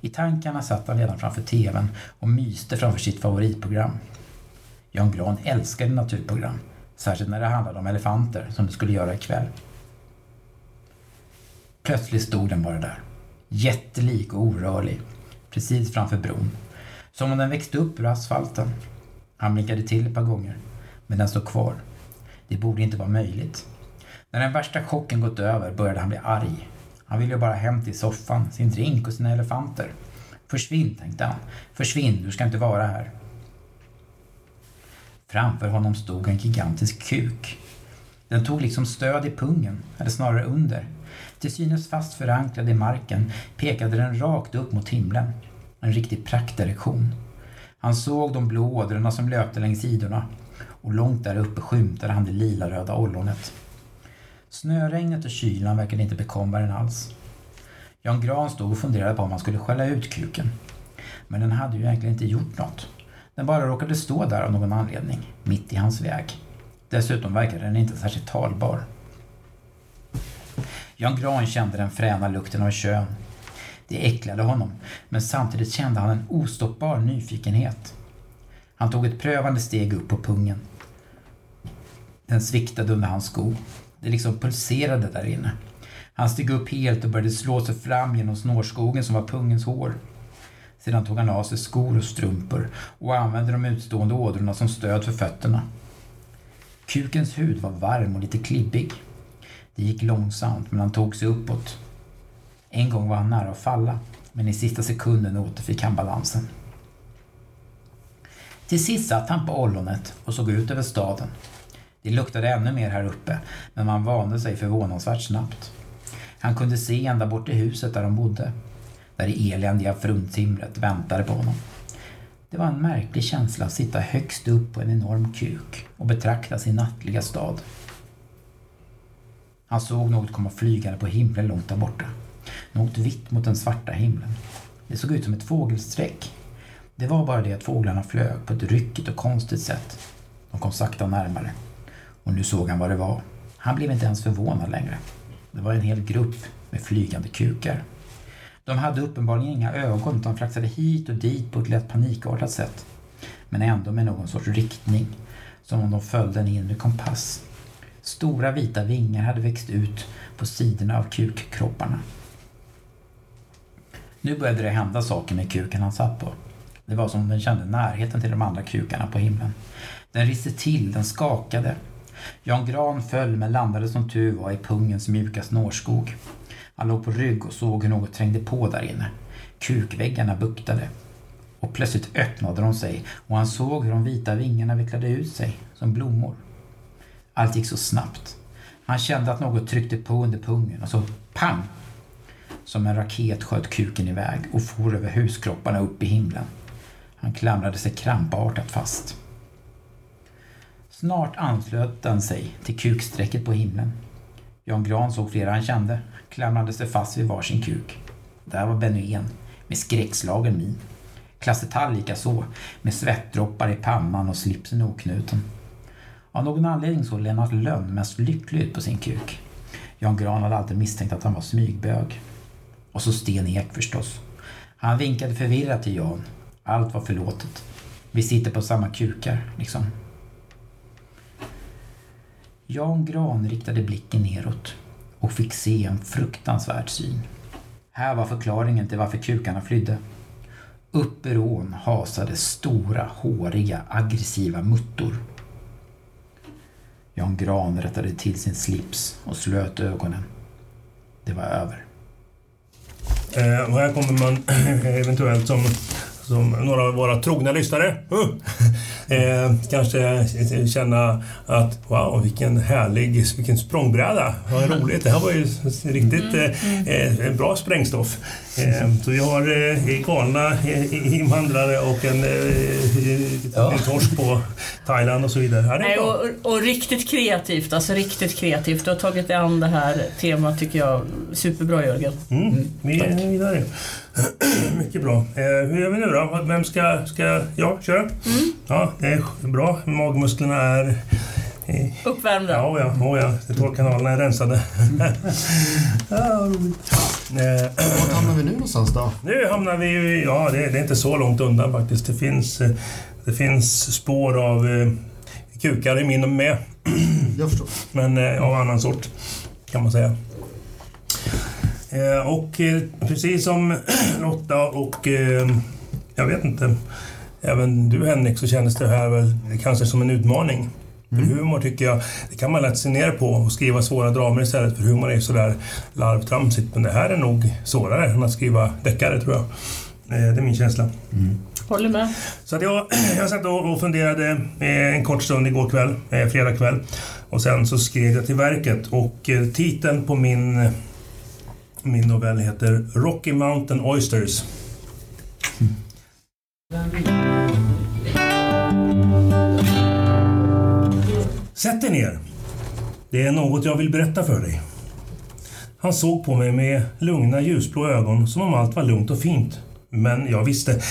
I tankarna satt han redan framför TVn och myste framför sitt favoritprogram. Jan Gran älskade naturprogram, särskilt när det handlade om elefanter som det skulle göra ikväll. Plötsligt stod den bara där, jättelik och orörlig, precis framför bron. Som om den växte upp ur asfalten. Han blinkade till ett par gånger, men den stod kvar. Det borde inte vara möjligt. När den värsta chocken gått över började han bli arg. Han ville ju bara hem till soffan, sin drink och sina elefanter. Försvinn, tänkte han. Försvinn, du ska inte vara här. Framför honom stod en gigantisk kuk. Den tog liksom stöd i pungen, eller snarare under. Till synes fast förankrad i marken pekade den rakt upp mot himlen. En riktig prakterektion. Han såg de blå ådrorna som löpte längs sidorna och långt där uppe skymtade han det lila-röda ollonet. Snöregnet och kylan verkade inte bekomma den alls. Jan Gran stod och funderade på om han skulle skälla ut kuken. Men den hade ju egentligen inte gjort något. Den bara råkade stå där av någon anledning, mitt i hans väg. Dessutom verkade den inte särskilt talbar. Jan Gran kände den fräna lukten av kön. Det äcklade honom, men samtidigt kände han en ostoppbar nyfikenhet. Han tog ett prövande steg upp på pungen. Den sviktade under hans sko. Det liksom pulserade där inne. Han steg upp helt och började slå sig fram genom snårskogen som var pungens hår. Sedan tog han av sig skor och strumpor och använde de utstående ådrorna som stöd för fötterna. Kukens hud var varm och lite klibbig. Det gick långsamt, men han tog sig uppåt. En gång var han nära att falla, men i sista sekunden återfick han balansen. Till sist satt han på ollonet och såg ut över staden. Det luktade ännu mer här uppe, men man vande sig förvånansvärt snabbt. Han kunde se ända bort till huset där de bodde. Där det eländiga fruntimret väntade på honom. Det var en märklig känsla att sitta högst upp på en enorm kuk och betrakta sin nattliga stad. Han såg något komma flygande på himlen långt där borta. Något vitt mot den svarta himlen. Det såg ut som ett fågelsträck. Det var bara det att fåglarna flög på ett ryckigt och konstigt sätt. De kom sakta närmare. Och nu såg han vad det var. Han blev inte ens förvånad längre. Det var en hel grupp med flygande kukar. De hade uppenbarligen inga ögon utan flaxade hit och dit på ett lätt panikartat sätt. Men ändå med någon sorts riktning. Som om de följde en inre kompass. Stora vita vingar hade växt ut på sidorna av kukkropparna. Nu började det hända saker med kuken han satt på. Det var som om den kände närheten till de andra kukarna på himlen. Den riste till, den skakade. Jan Gran föll men landade som tur var i pungens mjuka snårskog. Han låg på rygg och såg hur något trängde på där inne. Kukväggarna buktade. Och plötsligt öppnade de sig och han såg hur de vita vingarna vecklade ut sig som blommor. Allt gick så snabbt. Han kände att något tryckte på under pungen och så pang! Som en raket sköt kuken iväg och for över huskropparna upp i himlen. Han klamrade sig krampartat fast. Snart anslöt den sig till kuksträcket på himlen. Jan Gran såg flera han kände, klamrade sig fast vid varsin kuk. Där var Benny en, med skräckslagen min. Klasse Tall likaså, med svettdroppar i pannan och slipsen oknuten. Av någon anledning såg Lennart Lönn mest lycklig ut på sin kuk. Jan Gran hade alltid misstänkt att han var smygbög. Och så Sten Ek förstås. Han vinkade förvirrat till Jan. Allt var förlåtet. Vi sitter på samma kukar, liksom. Jan Gran riktade blicken neråt och fick se en fruktansvärd syn. Här var förklaringen till varför kukarna flydde. Upp ur ån hasade stora, håriga, aggressiva muttor. Jan Gran rättade till sin slips och slöt ögonen. Det var över. Eh, och här kommer man (clears throat) eventuellt som som några av våra trogna lyssnare uh, (laughs) eh, kanske känna att wow, vilken härlig, vilken språngbräda. Vad roligt. Det här var ju riktigt mm, mm. eh, bra sprängstoff. Eh, så vi har eh, galna eh, invandrare och en, eh, ja. en torsk på Thailand och så vidare. Ja, Nej, och, och, riktigt kreativt, alltså riktigt kreativt. Du har tagit dig an det här temat tycker jag. Superbra Jörgen. Mm, vi är vidare. (clears throat) Mycket bra. Eh, hur gör vi nu då? Vem ska, ska jag köra? Mm. Ja, det är bra. Magmusklerna är... Uppvärmda? Ja, ja, oh, ja. Tårkanalerna är rensade. (laughs) ja, eh, (clears throat) Var hamnar vi nu någonstans då? Nu hamnar vi ju... Ja, det, det, är inte så långt undan faktiskt. Det finns, eh, det finns spår av eh, kukar i min med. (clears throat) Jag förstår. Men eh, av annan sort, kan man säga. Eh, och eh, precis som (clears throat) Lotta och eh, jag vet inte, även du Henrik så kändes det här väl kanske som en utmaning. Mm. För humor tycker jag, det kan man lätt se ner på och skriva svåra dramer istället för humor är sådär larvtramsigt. Men det här är nog svårare än att skriva deckare tror jag. Det är min känsla. Mm. Håller med. Så att jag, (clears throat) jag satt och funderade en kort stund igår kväll, fredag kväll. Och sen så skrev jag till verket och titeln på min min novell heter Rocky Mountain Oysters. Sätt dig ner. Det är något jag vill berätta för dig. Han såg på mig med lugna ljusblå ögon som om allt var lugnt och fint. Men jag visste,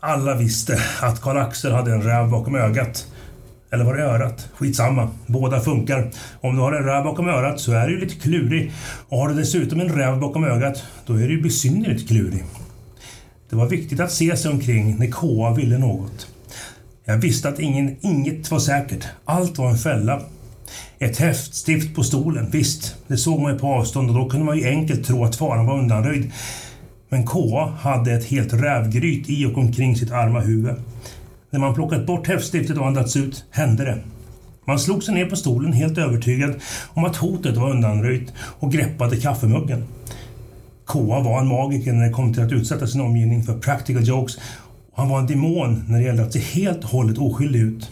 alla visste, att Karl-Axel hade en räv bakom ögat. Eller var det örat? Skitsamma. Båda funkar. Om du har en räv bakom örat så är du lite klurig. Och har du dessutom en räv bakom ögat, då är du besynnerligt klurig. Det var viktigt att se sig omkring när KA ville något. Jag visste att ingen, inget var säkert. Allt var en fälla. Ett häftstift på stolen, visst, det såg man ju på avstånd och då kunde man ju enkelt tro att faran var undanröjd. Men KA hade ett helt rävgryt i och omkring sitt arma huvud. När man plockat bort häftstiftet och andats ut hände det. Man slog sig ner på stolen helt övertygad om att hotet var undanröjt och greppade kaffemuggen. KA var en magiker när det kom till att utsätta sin omgivning för practical jokes han var en demon när det gällde att se helt och hållet oskyldig ut.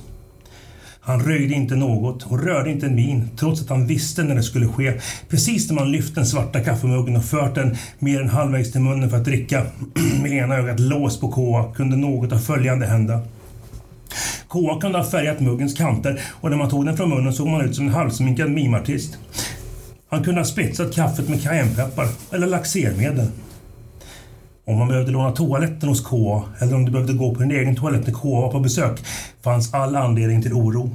Han röjde inte något och rörde inte en min trots att han visste när det skulle ske. Precis när man lyft den svarta kaffemuggen och fört den mer än halvvägs till munnen för att dricka (clears throat) med ena ögat låst på Koa kunde något av följande hända. KA kunde ha färgat muggens kanter och när man tog den från munnen såg man ut som en halvsminkad mimartist. Han kunde ha spetsat kaffet med cayennepeppar eller laxermedel. Om man behövde låna toaletten hos KA eller om du behövde gå på din egen toalett när KA var på besök fanns all anledning till oro.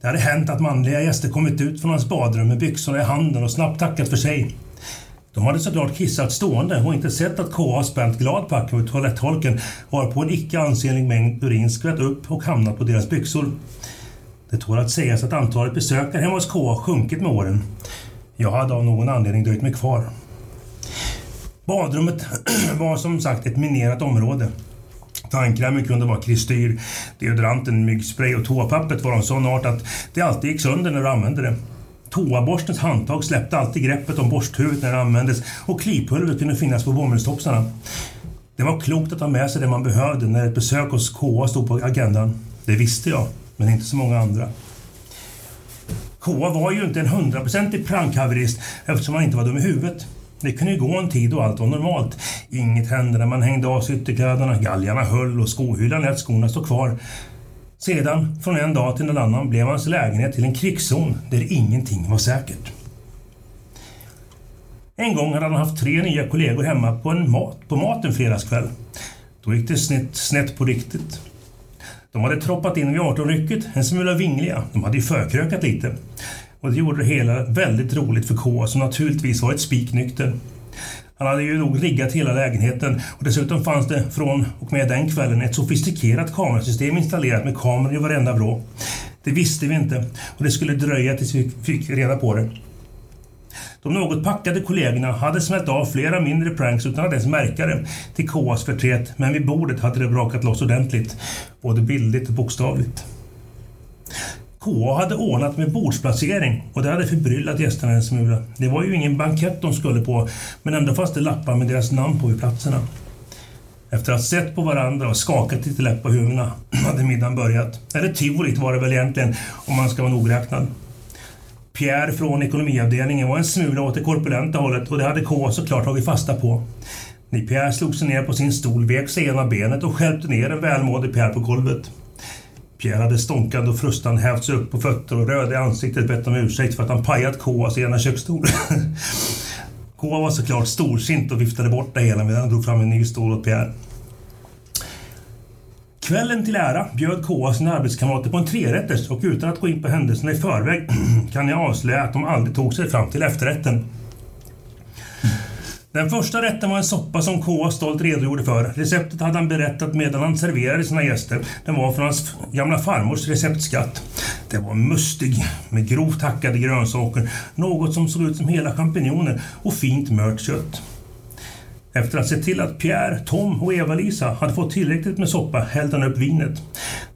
Det hade hänt att manliga gäster kommit ut från hans badrum med byxorna i handen och snabbt tackat för sig. De hade såklart kissat stående och inte sett att KA spänt gladpack över toalettholken varpå en icke ansenlig mängd urin skvätt upp och hamnat på deras byxor. Det tål att sägas att antalet besökare hemma hos KA sjunkit med åren. Jag hade av någon anledning dröjt mig kvar. Badrummet (clears throat) var som sagt ett minerat område. Tandkrämen kunde vara kristyr, deodoranten, myggspray och toapappret var av sån art att det alltid gick sönder när du använde det. Toaborstens handtag släppte alltid greppet om borsthuvudet när det användes och klipulver kunde finnas på bomullstopsarna. Det var klokt att ha med sig det man behövde när ett besök hos KA stod på agendan. Det visste jag, men inte så många andra. KA var ju inte en hundraprocentig prankhaverist eftersom han inte var dum i huvudet. Det kunde ju gå en tid och allt var normalt. Inget hände när man hängde av sig ytterkläderna, galgarna höll och skohyllan lät skorna stå kvar. Sedan, från en dag till en annan, blev hans lägenhet till en krigszon där ingenting var säkert. En gång hade han haft tre nya kollegor hemma på, en mat, på mat en fredagskväll. Då gick det snett, snett på riktigt. De hade troppat in vid 18-rycket, en smula vingliga. De hade ju förkrökat lite. Och det gjorde det hela väldigt roligt för K som naturligtvis varit spiknykter. Han hade ju nog riggat hela lägenheten och dessutom fanns det från och med den kvällen ett sofistikerat kamerasystem installerat med kameror i varenda vrå. Det visste vi inte och det skulle dröja tills vi fick reda på det. De något packade kollegorna hade smält av flera mindre pranks utan att ens märka det till KAs förtret men vid bordet hade det brakat loss ordentligt. Både bildligt och bokstavligt. KA hade ordnat med bordsplacering och det hade förbryllat gästerna en smula. Det var ju ingen bankett de skulle på men ändå fanns det lappar med deras namn på vid platserna. Efter att ha sett på varandra och skakat lite läpp på huvudena (clears throat) hade middagen börjat. Eller tivolit var det väl egentligen om man ska vara nogräknad. Pierre från ekonomiavdelningen var en smula åt det korpulenta hållet och det hade K såklart tagit fasta på. När Pierre slog sig ner på sin stol vek sig ena benet och skälpte ner en välmående Pierre på golvet. Pierre hade stånkande och frustande hävt sig upp på fötter och röd i ansiktet bett om ursäkt för att han pajat Koas ena köksstol. (laughs) Koa var såklart storsint och viftade bort det hela medan han drog fram en ny stol åt Pierre. Kvällen till ära bjöd KA sina arbetskamrater på en trerätters och utan att gå in på händelserna i förväg (clears throat) kan jag avslöja att de aldrig tog sig fram till efterrätten. Den första rätten var en soppa som K stolt redogjorde för. Receptet hade han berättat medan han serverade sina gäster. Den var från hans gamla farmors receptskatt. Det var mustig med grovt hackade grönsaker, något som såg ut som hela champinjoner och fint mört kött. Efter att se till att Pierre, Tom och Eva-Lisa hade fått tillräckligt med soppa hällde han upp vinet.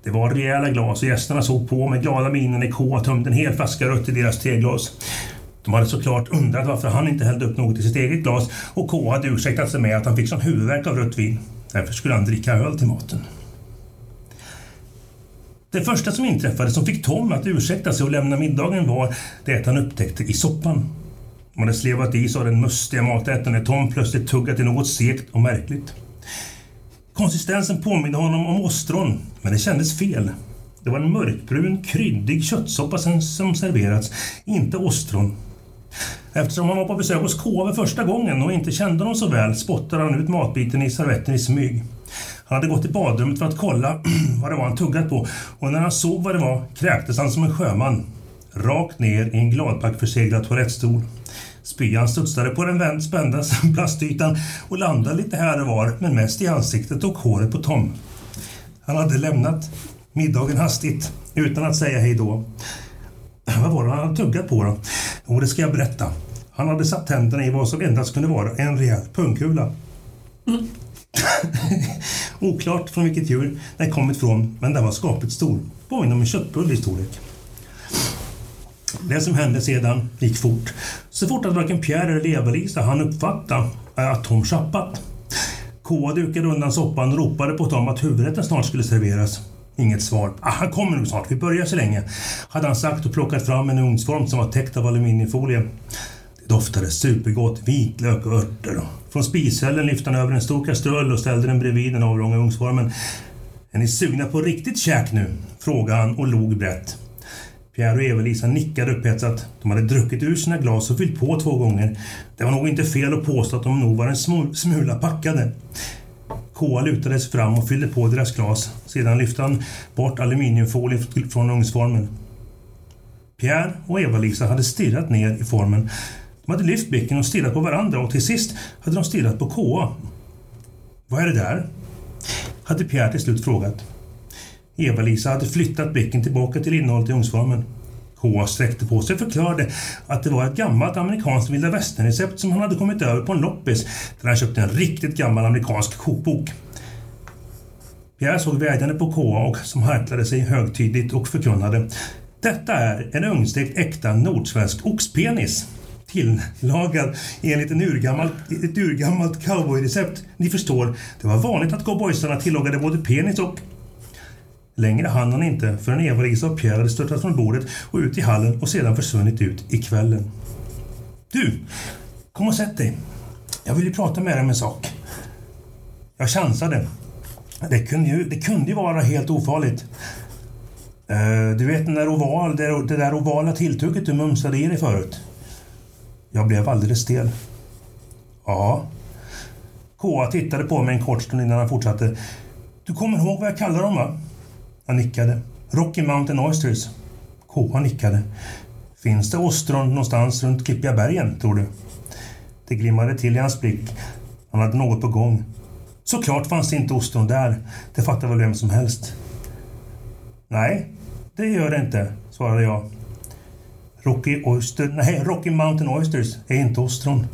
Det var rejäla glas och gästerna såg på med glada miner när K tömde en hel flaska rött i deras teglas. De hade såklart undrat varför han inte hällde upp något i sitt eget glas och K hade ursäktat sig med att han fick sån huvudvärk av rött vin. Därför skulle han dricka öl till maten. Det första som inträffade som fick Tom att ursäkta sig och lämna middagen var det att han upptäckte i soppan. De hade slevat i sig av den mustiga maträtten när Tom plötsligt tuggat i något segt och märkligt. Konsistensen påminde honom om ostron, men det kändes fel. Det var en mörkbrun, kryddig köttsoppa som serverats, inte ostron. Eftersom han var på besök hos KV första gången och inte kände honom så väl spottade han ut matbiten i servetten i smyg. Han hade gått till badrummet för att kolla (clears throat) vad det var han tuggat på och när han såg vad det var kräktes han som en sjöman. Rakt ner i en gladpackförseglad toalettstol. Spyan studsade på den vänt spända (laughs) plastytan och landade lite här och var, men mest i ansiktet och håret på Tom. Han hade lämnat middagen hastigt, utan att säga hej då. Vad var det han hade tuggat på då? Jo, det ska jag berätta. Han hade satt tänderna i vad som endast kunde vara en rejäl pungkula. Mm. (laughs) Oklart från vilket djur den kommit ifrån, men den var skapligt stor. Påminner om en köttbulle i storlek. Det som hände sedan gick fort. Så fort att varken Pierre eller Eva-Lisa hann uppfatta att Tom tjappat. Koa dukade undan soppan och ropade på Tom att huvudrätten snart skulle serveras. Inget svar. Ah, han kommer nog snart, vi börjar så länge. Hade han sagt och plockat fram en ugnsform som var täckt av aluminiumfolie. Det doftade supergott, vitlök och örter. Från spishällen lyfte han över en stor kastrull och ställde den bredvid den avlånga ugnsformen. Är ni sugna på riktigt käk nu? frågade han och log brett. Pierre och Eva-Lisa nickade upphetsat. De hade druckit ur sina glas och fyllt på två gånger. Det var nog inte fel att påstå att de nog var en smula packade. Koa lutade sig fram och fyllde på deras glas. Sedan lyfte han bort aluminiumfolien från ugnsformen. Pierre och Eva-Lisa hade stirrat ner i formen. De hade lyft blicken och stirrat på varandra och till sist hade de stirrat på Koa. Vad är det där? Hade Pierre till slut frågat. Eva-Lisa hade flyttat blicken tillbaka till innehållet i ugnsformen. K sträckte på sig och förklarade att det var ett gammalt amerikanskt vilda västern-recept som han hade kommit över på en loppis där han köpte en riktigt gammal amerikansk kokbok. Pierre såg vädjande på KA och som harklade sig högtidligt och förkunnade Detta är en ungstekt äkta nordsvensk oxpenis tillagad enligt en urgammal, ett urgammalt cowboyrecept. Ni förstår, det var vanligt att cowboysarna tillagade både penis och Längre hann han inte förrän Eva-Lisa och Pierre hade störtat från bordet och ut i hallen och sedan försvunnit ut i kvällen. Du! Kom och sätt dig. Jag vill ju prata med dig om en sak. Jag chansade. Det kunde ju, det kunde ju vara helt ofarligt. Eh, du vet den där oval, det, det där ovala tilltugget du mumsade i dig förut? Jag blev alldeles stel. Ja. K.A. tittade på mig en kort stund innan han fortsatte. Du kommer ihåg vad jag kallar dem va? Han nickade. Rocky Mountain Oysters. K.A. nickade. Finns det ostron någonstans runt Klippigabergen, tror du? Det glimmade till i hans blick. Han hade något på gång. Såklart fanns det inte ostron där. Det fattar väl vem som helst. Nej, det gör det inte, svarade jag. Rocky, Oyster, nej, Rocky Mountain Oysters är inte ostron.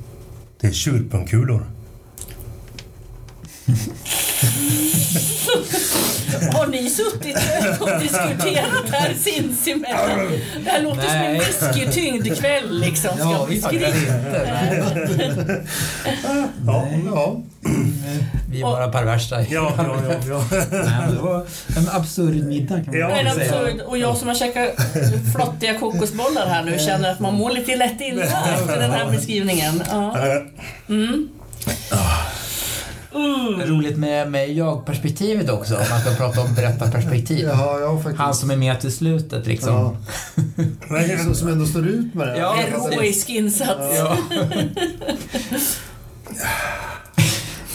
Det är tjurpungkulor. (laughs) Har ni suttit och diskuterat här sinsemellan? Det här låter Nej. som en whiskytyngd kväll liksom. Ska Ja, vi skriva? inte. Ja, ja. Vi är bara perversa. Ja, ja, ja. ja. (laughs) Nej, det var en absurd middag kan man Ja, säga. absurd. Och jag som har käkat flottiga kokosbollar här nu känner att man mår lite lätt illa (laughs) efter den här beskrivningen. Ja. Mm. Roligt med, med jag-perspektivet också, om man ska prata om berättarperspektiv. Ja, ja, faktiskt. Han som är med till slutet liksom. Ja. Nej, Som, som ändå står ut med det. Ja, Heroisk insats. Ja. (laughs) (laughs)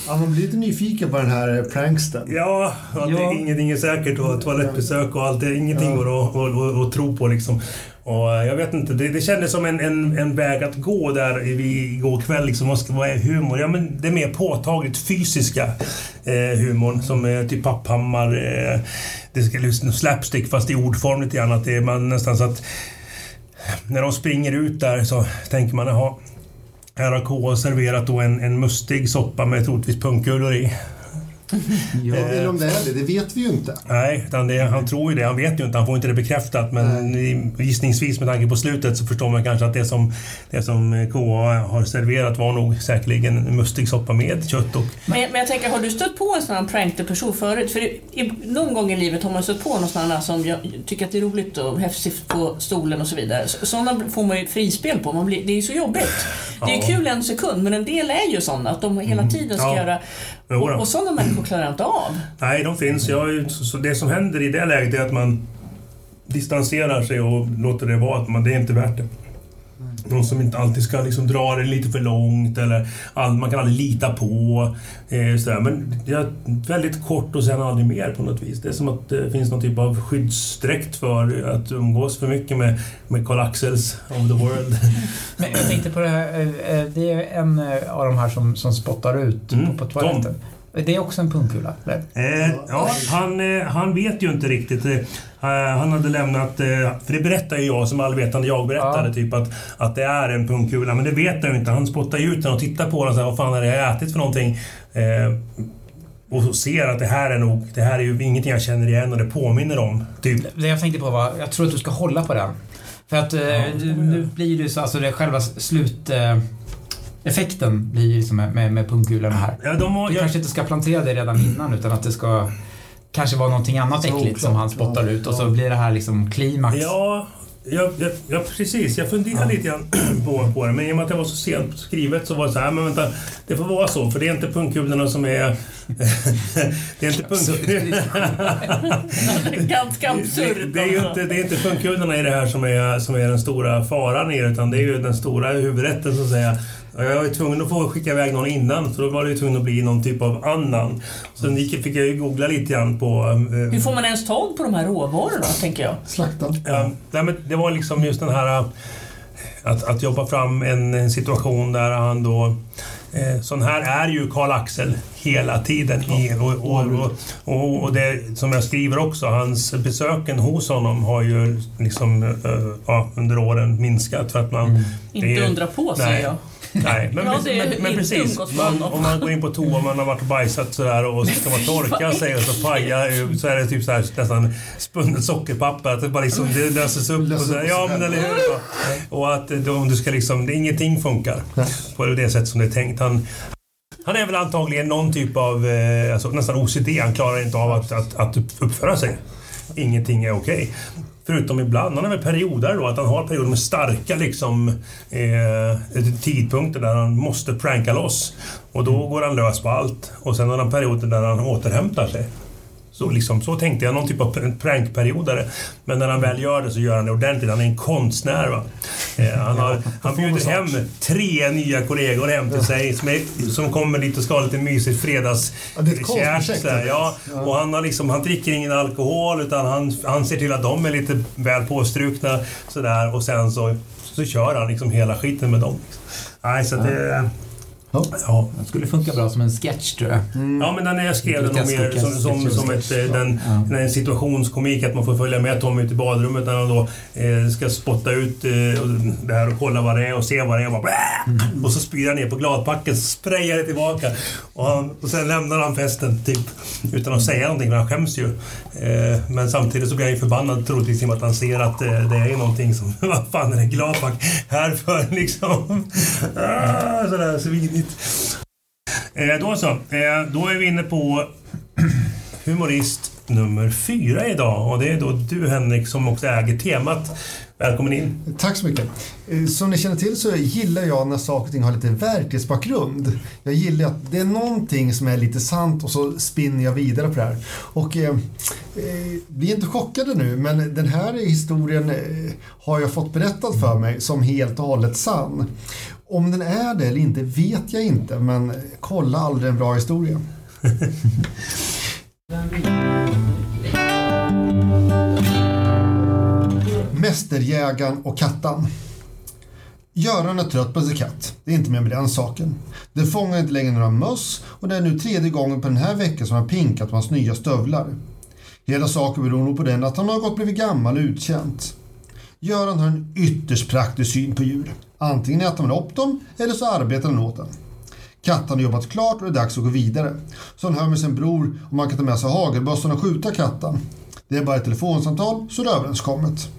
Ja, man blir lite nyfiken på den här pranksten. Ja, att det, Ja. ingenting är säkert och toalettbesök och allt. Det, ingenting Ja. går att, att, att, att tro på liksom. Och eh, jag vet inte, det, det kändes som en, en, en väg att gå där i- igår kväll. Liksom, vad, ska, vad är humor? Ja, men det är mer påtagligt fysiska eh, humorn som eh, typ Papphammar. Eh, det ska liksom slapstick fast i ordform lite grann. Att det är man nästan så att när de springer ut där så tänker man jaha, här har K serverat då en, en mustig soppa med troligtvis pungkulor i. (laughs) Ja. Eller om det är det, det vet vi ju inte. Nej, utan det, han tror ju det. Han vet ju inte. Han får inte det bekräftat. Men gissningsvis med tanke på slutet så förstår man kanske att det som, det som KA har serverat var nog säkerligen en mustig soppa med kött och... Men, men jag tänker, har du stött på en sån här pranked person förut? För i, i, någon gång i livet har man stött på någon sån här som jag, tycker att det är roligt och häftigt på stolen och så vidare. Så- Sådana får man ju frispel på. Man blir, det är ju så jobbigt. Det är Ja. kul en sekund, men en del är ju sådana att de hela tiden ska Ja. göra... Och, och sådana människor klarar inte av. Nej, de finns. Jag, så det som händer i det läget är att man distanserar sig och låter det vara. Att man, det är inte värt det. Någon som inte alltid ska liksom dra det lite för långt eller all, man kan aldrig lita på. Eh, sådär. Men det är väldigt kort och sen aldrig mer på något vis. Det är som att det finns någon typ av skyddsdräkt för att umgås för mycket med, med Karl Axels of the world. (laughs) Men jag tänkte på det här, eh, eh, det är en eh, av de här som, som spottar ut Mm, på, på toaletten. Det är också en pungkula? Eh, ja, han, eh, han vet ju inte riktigt. Eh, han hade lämnat, eh, för det berättar ju jag som allvetande jag berättade, Ja. typ att, att det är en pungkula. Men det vet han ju inte. Han spottar ju ut den och tittar på den och säger vad fan det jag har ätit för någonting? Eh, och ser att det här är nog, det här är ju ingenting jag känner igen och det påminner om. Typ. Det jag tänkte på var, jag tror att du ska hålla på den. För att du- nu blir det ju så, alltså det själva slut... Eh, effekten blir ju som med, med, med pungkulorna här. Ja, de har, Du jag, kanske inte ska plantera det redan innan utan att det ska kanske vara någonting annat Så äckligt oklart, som han spottar ja. ut och så blir det här liksom klimax. ja, ja, ja, ja, precis. Jag funderar lite grann (clears throat) på, på det. Men i och med att det var så sent skrivet så var det så här, men vänta, det får vara så. För det är inte pungkulorna som är... (laughs) det är inte pungkulorna... (laughs) Ganska absurt. Det, det, är ju inte, det är inte pungkulorna i det här som är, som är den stora faran i det, utan det är ju den stora huvudrätten så att säga. Jag var ju tvungen att få skicka iväg någon innan, så då var det ju tvungen att bli någon typ av annan. Sen gick, fick jag ju googla lite grann på... eh, Hur får man ens tag på de här råvarorna, tänker jag? Slaktad. Ja, nej, men det var liksom just den här äh, att, att jobba fram en, en situation där han då... Eh, sån här är ju Karl Axel hela tiden. I, och, och, och, och, och det som jag skriver också, hans besöken hos honom har ju liksom eh, ja, under åren minskat för att man... det Inte är- undra på, nej. säger jag. Nej, men, Ja, men, men, men precis. Man, om man går in på toa och man har varit och bajsat sådär och så ska man torka sig och så pajar ju- så är det typ så här, nästan spunnet sockerpapper. Att det bara liksom, det löses upp. Löses och så, ja, men eller hur? Och att om du ska liksom, det, ingenting funkar på det sätt som det är tänkt. Han, han är väl antagligen någon typ av eh, alltså, nästan OCD. Han klarar inte av att, att, att upp- uppföra sig. ingenting är okej. Förutom ibland, han har väl perioder då, att han har perioder med starka liksom, eh, tidpunkter där han måste pranka loss. Och då går han lös på allt. Och sen har han perioder där han återhämtar sig. Så, liksom, så tänkte jag, någon typ av prankperiodare. Men när han väl gör det så gör han det ordentligt. Han är en konstnär. Va? Eh, han, har, han bjuder hem tre nya kollegor hem till sig som, är, som kommer dit och ska ha lite mysigt fredagskärt. Ja, ja, och han, har liksom, han dricker ingen alkohol utan han, han ser till att de är lite väl påstrukna. Sådär, och sen så, så kör han liksom hela skiten med dem. Nej, så det... Ja. ja. Den skulle funka bra som en sketch tror jag. Mm. Ja, men den jag skrev den mer som, som, som ett, eh, den, ja. en situationskomik, att man får följa med Tommy ut i badrummet när han då eh, ska spotta ut eh, det här och kolla vad det är och se vad det är. Och, bara, mm. och så spyr han ner på gladpacken, sprayar det tillbaka. Och, han, och sen lämnar han festen typ utan att säga någonting, för han skäms ju. Eh, men samtidigt så blir han ju förbannad troligtvis att han ser att eh, det är någonting som, (laughs) vad fan är det gladpack här för liksom? (laughs) Ah, sådär svinigt riktigt. Eh, då så. Eh, då är vi inne på (clears throat) humorist nummer fyra idag. Och det är då du Henrik som också äger temat. Välkommen in. Tack så mycket. Eh, som ni känner till så gillar jag när saker och ting har lite verklighetsbakgrund. Jag gillar att det är någonting som är lite sant och så spinner jag vidare på det här. Och eh, eh bli inte chockade nu, men den här historien eh, har jag fått berättad för mig som helt och hållet sann. Om den är det eller inte vet jag inte, men kolla aldrig en bra historia. (laughs) Mästerjägaren och kattan. Göran är trött på sin katt. Det är inte mer med den saken. Den fångar inte längre några möss och det är nu tredje gången på den här veckan som han pinkat på hans nya stövlar. Hela saken beror nog på den att han har gått blivit gammal och utkänt. Göran har en ytterst praktisk syn på djur. Antingen äter man upp dem eller så arbetar den åt den. Katten har jobbat klart och det är dags att gå vidare. Så han hör med sin bror om han kan ta med sig hagelbössan och skjuta katten. Det är bara ett telefonsamtal så det är överenskommet.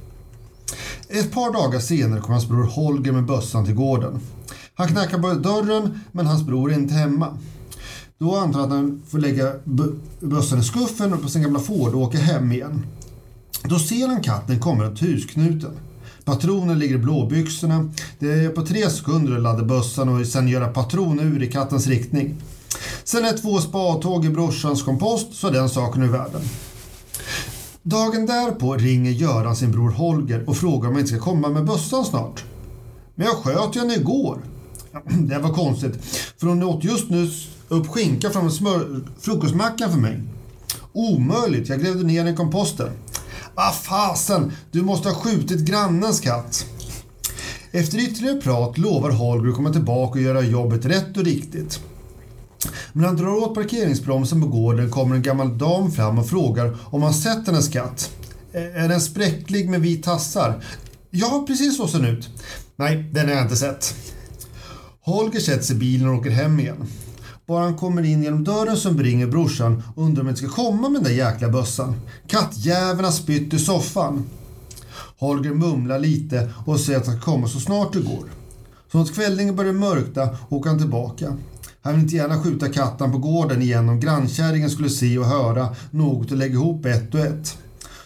Ett par dagar senare kommer hans bror Holger med bössan till gården. Han knackar på dörren men hans bror är inte hemma. Då antar han att han får lägga bössan i skuffen och på sin gamla Ford och åka hem igen. Då ser han katten komma runt husknuten. Patronen ligger i blåbyxorna. Det är på tre sekunder att ladda bössan och sen göra patronur i kattens riktning. Sen är två spadtåg i brorsans kompost så är den saken ur världen. Dagen därpå ringer Göran sin bror Holger och frågar om han inte ska komma med bössan snart. Men jag sköt ju henne igår. (clears throat) Det var konstigt, för hon åt just nu upp skinka från frukostmackan för mig. Omöjligt, jag grävde ner den i komposten. Vad fasen, du måste ha skjutit grannens katt. Efter ytterligare prat lovar Holger att komma tillbaka och göra jobbet rätt och riktigt. Men han drar åt parkeringsbromsen på gården kommer en gammal dam fram och frågar om han sett hennes katt. Är den spräcklig med vit tassar? Ja, precis så ser den ut. Nej, den har jag inte sett. Holger sätter sig i bilen och åker hem igen. Bara han kommer in genom dörren som ringer brorsan och undrar om jag ska komma med den där jäkla bössan. Kattjäveln har spytt i soffan. Holger mumlar lite och säger att han ska komma så snart det går. Så när kvällningen börjar mörkna åker han tillbaka. Han vill inte gärna skjuta katten på gården igen om grannkärringen skulle se och höra något och lägga ihop ett och ett.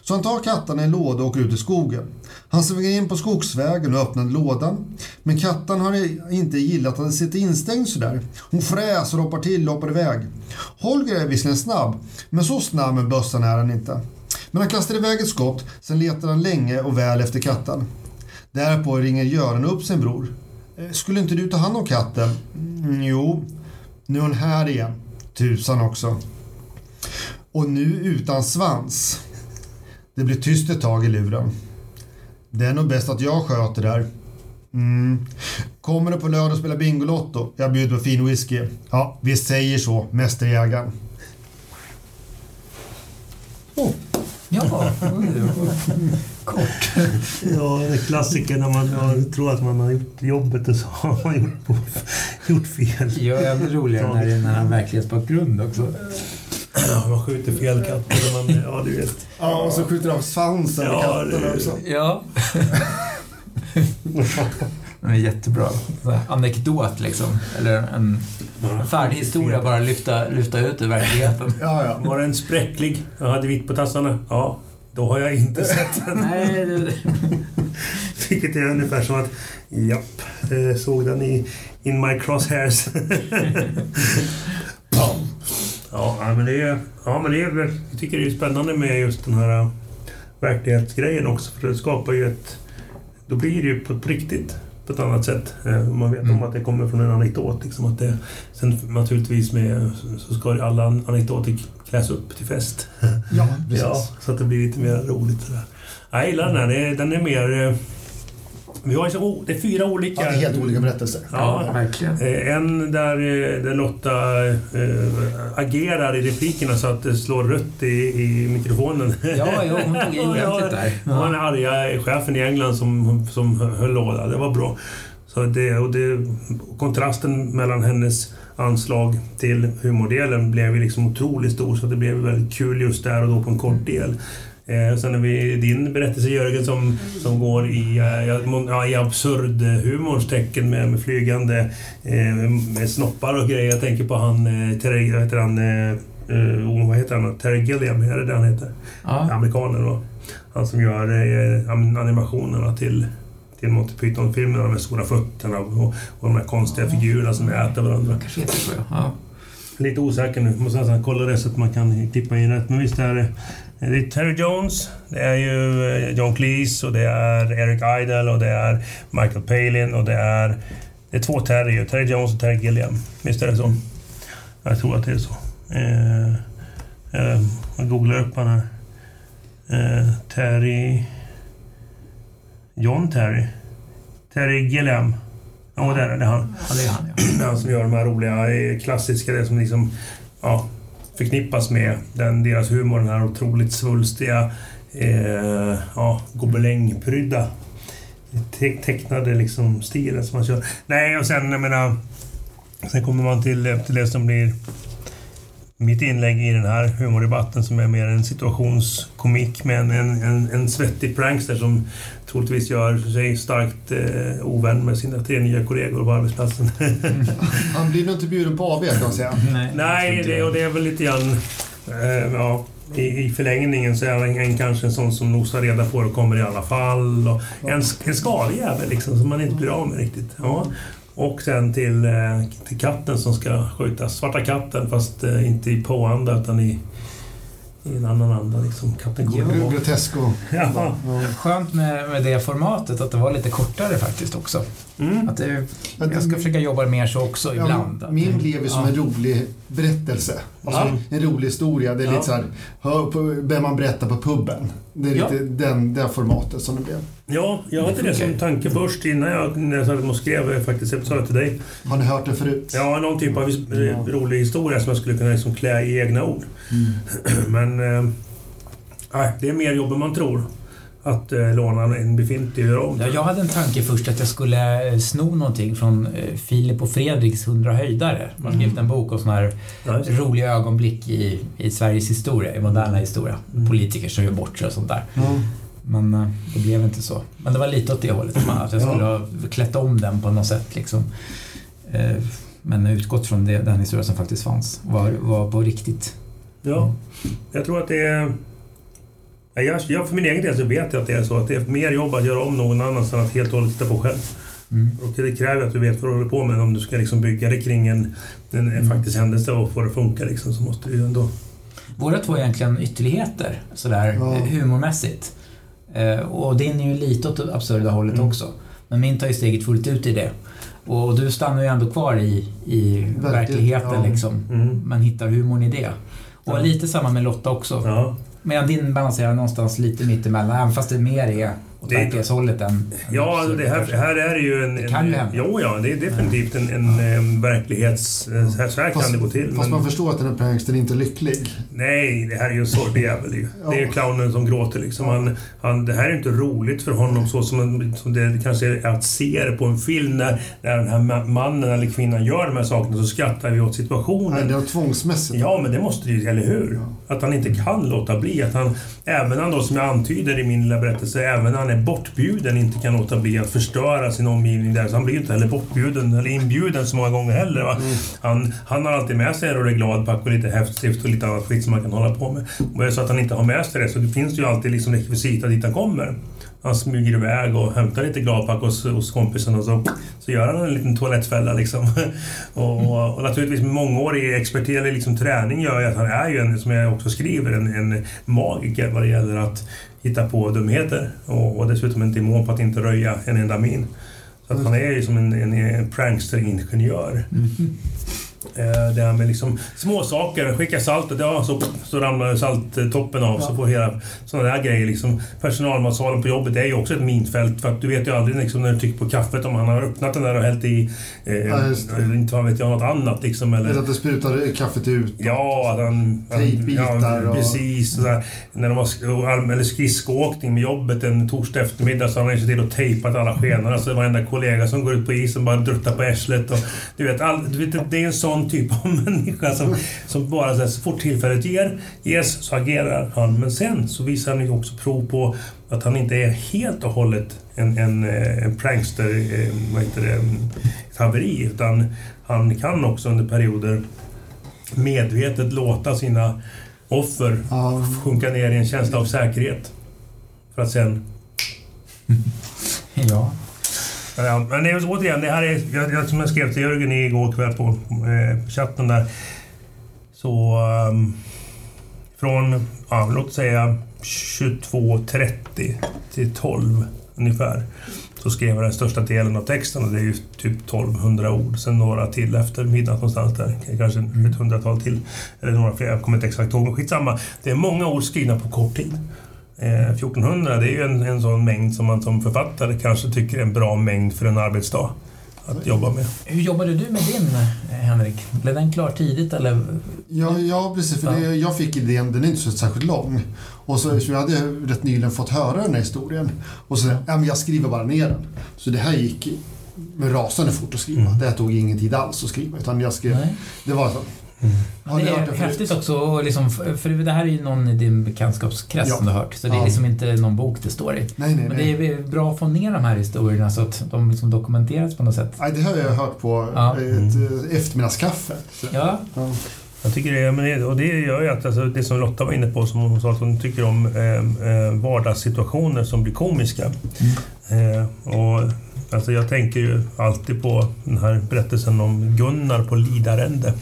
Så han tar katterna i en låda och åker ut i skogen. Han svänger in på skogsvägen och öppnar lådan. Men katten har inte gillat att den sitter instängd sådär. Hon fräser och hoppar till och hoppar iväg. Holger är visserligen snabb, men så snabb med bössan är han inte. Men han kastar iväg ett skott, sen letar han länge och väl efter katten. Därpå ringer Göran upp sin bror. Eh, skulle inte du ta hand om katten? Mm, jo, nu är hon här igen. Tusan också. Och nu utan svans. Det blir tyst ett tag i luren. Det är nog bäst att jag sköter det här. Mm. Kommer du på lördag och spela Bingolotto? Jag bjuder på fin whisky. Ja, vi säger så, mästerjägaren. Oh. Ja, kort. Ja, det är klassiker när man tror att man har gjort jobbet och så har man gjort, gjort fel. Ja, ännu roligare när det är en verklighetsbakgrund också. (clears throat) Ja, man skjuter fel katt. Man, ja, du vet. Ja, och så skjuter av svansen ja, katten också. Ja. (laughs) Den är jättebra. Anekdot liksom. Eller en färdig historia bara lyfta, lyfta ut ur verkligheten. Ja, ja. Var den spräcklig? Jag hade vitt på tassarna? Ja. Då har jag inte (laughs) sett den. Nej, det, (laughs) Vilket är ungefär som att, japp, eh, såg den i In My Crosshairs. Ja, men det är, ja, men det är, jag tycker det är spännande med just den här äh, verklighetsgrejen också. För det skapar ju ett... Då blir det ju på, på riktigt på ett annat sätt. Eh, Man vet om Mm. att det kommer från en anekdot. Liksom att det, sen naturligtvis med, så ska alla anekdoter kläs upp till fest. Ja, (laughs) precis. Ja, så att det blir lite mer roligt. Sådär. Jag gillar den här. Den är mer... Vi har ju så, det är fyra olika... Ja, det är helt olika berättelser. Ja, verkligen. Eh, En där, eh, där Lotta eh, agerar i replikerna så att det slår rött i, i mikrofonen. Ja, jo, hon tog i ordentligt där. Det var den Ja. arga chefen i England som, som höll låda. Det var bra. Så det, och det, kontrasten mellan hennes anslag till humordelen blev ju liksom otroligt stor så det blev väldigt kul just där och då på en kort del. Eh, sen har vi din berättelse Jörgen som, som går i, eh, ja, i absurd eh, humorns tecken med, med flygande eh, med snoppar och grejer. Jag tänker på han, eh, Terry, vad heter han, eh, oh, vad heter han? Terry Gilliam, är det det han heter? Ja. Amerikanen då. Han som gör animationerna till, till Monty Python-filmerna med stora fötterna och, och de här konstiga figurerna som äter varandra. Kanske heter så, ja. Lite osäker nu. Måste nästan kolla det så att man kan klippa in rätt. Men visst är det... Det är Terry Jones, det är ju eh, John Cleese och det är Eric Idle och det är Michael Palin och det är... Det är två Terry ju. Terry Jones och Terry Gilliam. Visst är det så? Jag tror att det är så. Eh, eh, jag googlar upp han här. Eh, Terry... John Terry? Terry Gilliam. Ja, det är det. Det är han. ja, det är han ja. (clears throat) Han som gör de här roliga eh, klassiska, det som liksom ja, förknippas med den, deras humor. Den här otroligt svulstiga, eh, ja, gobelängprydda te tecknade liksom stilen som man kör. Nej, och sen, jag menar, sen kommer man till, till det som blir mitt inlägg i den här humordebatten som är mer en situationskomik med en, en, en, en svettig prankster som troligtvis gör sig starkt eh, ovän med sina tre nya kollegor på arbetsplatsen. (laughs) Han blir nog inte bjuden på AV kan man säga. Nej, Nej, det, och det är väl lite grann... Eh, ja, i, I förlängningen så är han en, kanske en sån som nosar reda på det och kommer i alla fall. Och en, en skalig jävel liksom, som man inte blir av med riktigt. Ja. Och sen till, eh, till katten som ska skjutas. Svarta katten, fast eh, inte i påanda utan i, i en annan anda. Liksom. Katten tillbaka. Grotesco. Ja. Ja. Skönt med, med det formatet, att det var lite kortare faktiskt också. Mm. Att det, Men jag ska det- försöka jobba mer så också Ja, ibland. Att- min blev ju som Ja. en rolig berättelse. Alltså Ja. en rolig historia. Det är Ja. lite så här, hör på, bör man berätta på puben. Det är Ja. lite den, det formatet som det blev. Ja, jag hade det som tanke först innan jag, när jag skrev faktiskt episodet till dig. Har ni hört det förut? Ja, någon typ av his- rolig historia som jag skulle kunna liksom klä i egna ord. (clears throat) Men... Eh, nej, det är mer jobb än man tror. Att eh, låna en befintlig och göra om. Ja, jag hade en tanke först att jag skulle eh, sno någonting från eh, Filip och Fredriks 100 höjdare. De har skrivit en bok om sådana här Ja, det. roliga ögonblick i, i Sveriges historia, i moderna historia. Politiker som gör bort sig och sånt där. Men eh, det blev inte så. Men det var lite åt det hållet, att jag skulle ha klätt om den på något sätt. Liksom. Eh, Men utgått från det, den historia som faktiskt fanns, var, var på riktigt. Ja, jag tror att det är... Ja, Jag, jag, för min egen del så vet jag att det är så att det är mer jobb att göra om någon annans än att helt och hållet titta på själv. Mm. Och det kräver att du vet vad du håller på med. Om du ska liksom bygga det kring en, en, en faktisk händelse och få det att funka liksom, så måste du ju ändå... Våra två är egentligen ytterligheter, sådär Ja. humormässigt. Eh, Och din är ju lite åt det absurda hållet Mm. också. Men min tar ju steget fullt ut i det. Och du stannar ju ändå kvar i, i verkligheten ja. liksom. Mm. Men hittar humorn i det. Och Ja. lite samma med Lotta också. Ja. Medan din balanserar någonstans lite mittemellan, även fast det mer är åt Det- verklighetshållet än... än Ja, det här, här är det ju en... Det kan ju hända. Jo, ja, det är definitivt en, en, en verklighets... Så här, så här kan Fast, det gå till. fast men- man förstår att den här prankstern inte är lycklig. Nej, det här är ju en sorglig jävel ju. Ja. Det är clownen som gråter liksom. Han, han, det här är inte roligt för honom så som, som det kanske är att se det på en film när, när den här ma- mannen eller kvinnan gör de här sakerna så skrattar vi åt situationen. Nej, det är tvångsmässigt. Ja, men det måste det ju, eller hur? Att han inte kan låta bli. Att han, även han då, som jag antyder i min lilla berättelse, även när han är bortbjuden inte kan låta bli att förstöra sin omgivning där. Så han blir inte heller bortbjuden eller inbjuden så många gånger heller. Mm. Han, han har alltid med sig en rulle gladpack och lite häftstift och lite annat skit som man kan hålla på med. Och är det så att han inte har med sig det så det finns ju alltid liksom rekvisita dit han kommer. Han smyger iväg och hämtar lite gladpack hos, hos kompisen och så, så gör han en liten toalettfälla. Liksom. och, (laughs) och, och naturligtvis mångårig expertis, eller liksom träning gör ju att han är ju, en, som jag också skriver, en, en magiker vad det gäller att hitta på dumheter. Och, och dessutom en demon på att inte röja en enda min. Så att han är ju som en, en, en prankster-ingenjör. Mm. Eh, det här med liksom små saker. Skicka saltet, ja så, så ramlar salttoppen av. Ja. Så får hela sådana där grejer. Liksom, personalmatsalen på jobbet är ju också ett minfält. För att du vet ju aldrig liksom, när du trycker på kaffet om han har öppnat den där och hällt i, eh, ja, inte vet jag, något annat. Liksom, eller, eller att det sprutar kaffet ut. Ja, att han... Tejpbitar ja, Precis. Och... Sådär. När de har eller skridskoåkning med jobbet en torsdag eftermiddag så har han ju sett till att tejpat alla skenorna så varenda kollega som går ut på isen bara druttar på arslet. du vet, all, du vet, det är en sån typ av (laughs) människa som, som bara så, här, så fort tillfället ger, ges så agerar han. Men sen så visar han ju också prov på att han inte är helt och hållet en, en, eh, en prankster, eh, vad heter det, ett haveri. Utan han kan också under perioder medvetet låta sina offer sjunka ner i en känsla av säkerhet. För att sen... (laughs) ja. Ja, men det är, återigen, det här är, jag, som jag skrev till Jörgen igår kväll på eh, chatten där. Så um, från, ja, låt säga 22.30 till 12 ungefär. Så skrev jag den största delen av texten och det är ju typ 1200 ord. Sen några till efter midnatt någonstans där. Kanske ett hundratal till. Eller några fler, jag kommer inte exakt ihåg. Men skitsamma. Det är många ord skrivna på kort tid. 1400 eh, det är ju en, en sån mängd som man som författare kanske tycker är en bra mängd för en arbetsdag att jobba med. Hur jobbade du med din, eh, Henrik? Blev den klar tidigt eller? Ja, ja precis. För det, jag fick idén, den är inte så särskilt lång. Och så, så jag hade rätt nyligen fått höra den här historien. Och så ja, men jag skriver bara ner den. Så det här gick med rasande fort att skriva. Mm. Det här tog ingen tid alls att skriva. Utan jag skrev, det var så. Mm. det är häftigt också, liksom, för det här är ju någon i din bekantskapskrets ja. som du har hört. Så det är ja. liksom inte någon bok det står i. Nej, nej, Men det är bra att få ner de här historierna så att de liksom dokumenteras på något sätt. Nej, det har jag hört på ja. ett mm. eftermiddagskaffe. Ja. Jag tycker det, men det, och det gör ju att alltså, det som Lotta var inne på, som hon sa att hon tycker om eh, eh vardagssituationer som blir komiska. Mm. Eh, och Alltså jag tänker ju alltid på den här berättelsen om Gunnar på Lidarände.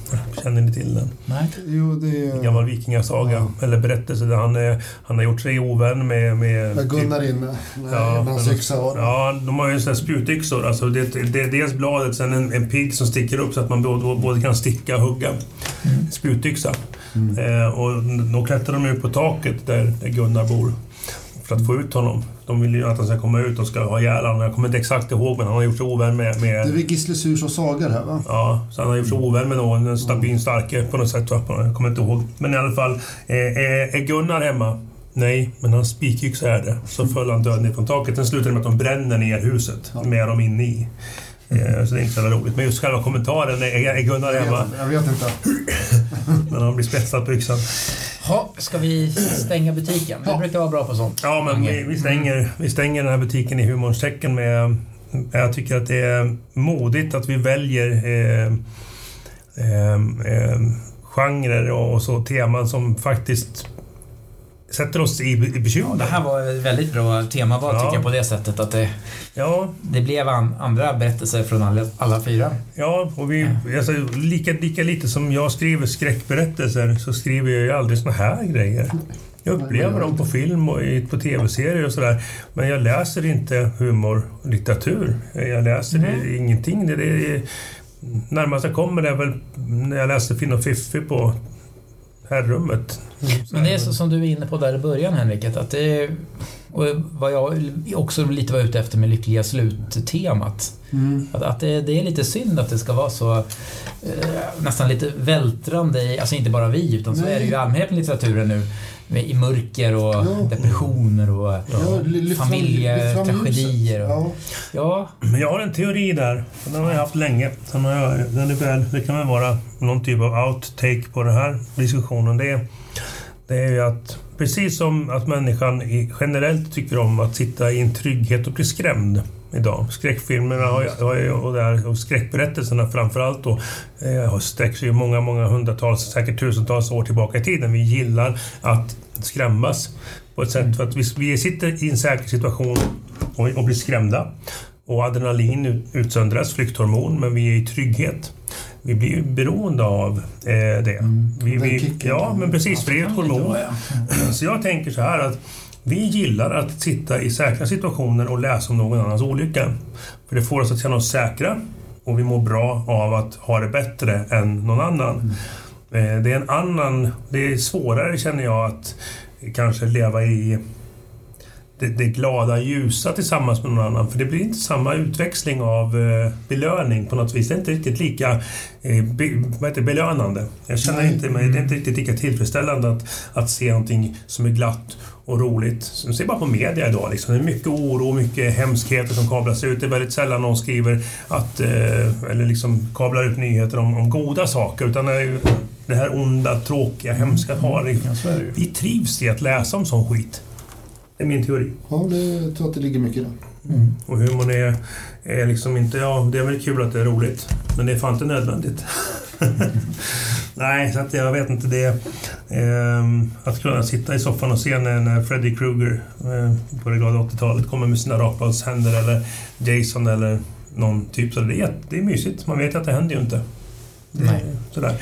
Känner ni till den? Nej. Jo, det är... En gammal vikingasaga, ja. eller berättelse där han, är, han har gjort sig ovän med... Med, med Gunnar typ, inne, med ja, hans yxa Ja, de har ju sådana spjutyxor. Alltså det, det är dels bladet, sen en, en pigg som sticker upp så att man både, både kan sticka och hugga. Mm. Spjutyxa. Mm. Eh, och då klättrar de ut på taket där, där Gunnar bor för att få ut honom. De vill ju att han ska komma ut och ska ha ihjäl honom. Jag kommer inte exakt ihåg, men han har gjort sig ovän med... med... Det är väl Gisle Surs och Sagar här va? Ja, så han har gjort sig ovän med någon, en stabil starke på något sätt. Jag kommer inte ihåg. Men i alla fall, är, är Gunnar hemma? Nej, men hans spikyxa är det. Så föll han död ner från taket. Sen slutar det med att de bränner ner huset med dem inne i. Eh, så det är inte så roligt. Men just själva kommentaren, är Gunnar hemma? Jag vet inte. (laughs) men han blir spetsad på yxan. Ha, ska vi stänga butiken? Vi brukar vara bra på sånt. Ja, men vi, vi, stänger, vi stänger den här butiken i humorns tecken med... Jag tycker att det är modigt att vi väljer eh, eh, eh, genrer och så teman som faktiskt sätter oss i, i bekymmer. Ja, det här var ett väldigt bra temaval ja. tycker jag på det sättet att det, ja. det blev an, andra berättelser från alla, alla fyra. Ja, och vi, ja. Alltså, lika, lika lite som jag skriver skräckberättelser så skriver jag ju aldrig såna här grejer. Jag upplever dem på film och på tv-serier och sådär. Men jag läser inte humorlitteratur. Jag läser mm. ingenting. Det, det, närmast jag kommer är väl när jag läste Finn och Fiffi på herrummet. Men det är så som du är inne på där i början Henrik, att det är, och vad jag också lite var ute efter med Lyckliga slut-temat. Mm. Att, att det, det, är lite synd att det ska vara så eh, nästan lite vältrande i, alltså inte bara vi, utan så Nej. är det ju i allmänhet i litteraturen nu i mörker och ja. depressioner och, ja, familjetragedier. Ja. ja. Men jag har en teori där. Den har jag haft länge. Den, har jag, den är väl, det kan väl vara någon typ av outtake på den här diskussionen. Det är, det är ju att precis som att människan generellt tycker om att sitta i en trygghet och bli skrämd idag. Skräckfilmerna har, har, och, där, och skräckberättelserna framförallt då, eh, sträcker sig många, många hundratals, säkert tusentals år tillbaka i tiden. Vi gillar att skrämmas på ett sätt för att vi, vi sitter i en säker situation och, och blir skrämda. Och adrenalin utsöndras, flykthormon, men vi är i trygghet. Vi blir ju beroende av eh, det. Mm. Vi, vi, ja, men precis, för det är ett hormon. (clears throat) Så jag tänker så här att vi gillar att sitta i säkra situationer och läsa om någon annans olycka. För det får oss att känna oss säkra och vi mår bra av att ha det bättre än någon annan. Mm. Det är en annan... Det är svårare känner jag att kanske leva i det, det glada, ljusa tillsammans med någon annan. För det blir inte samma utväxling av eh, belöning på något vis. Det är inte riktigt lika eh, be, vad heter, belönande. Jag känner Nej. inte mig, det är inte riktigt lika tillfredsställande att, att se någonting som är glatt och roligt. Se bara på media idag. Liksom. Det är mycket oro och mycket hemskheter som kablas ut. Det är väldigt sällan någon skriver att, eh, eller liksom kablar ut nyheter om, om goda saker. Utan det, är det här onda, tråkiga, hemska. Har. Vi trivs i att läsa om sån skit. Det är min teori. Ja, det, jag tror att det ligger mycket i det. Mm. Och humorn är, är liksom inte... Ja, det är väl kul att det är roligt. Men det är fan inte nödvändigt. (laughs) Nej, så att jag vet inte det. Eh, att kunna sitta i soffan och se när, när Freddy Krueger eh, på det glada 80-talet kommer med sina rakbladshänder eller Jason eller någon typ. Så det är, det är mysigt. Man vet ju att det händer ju inte. Det, nej. Sådär.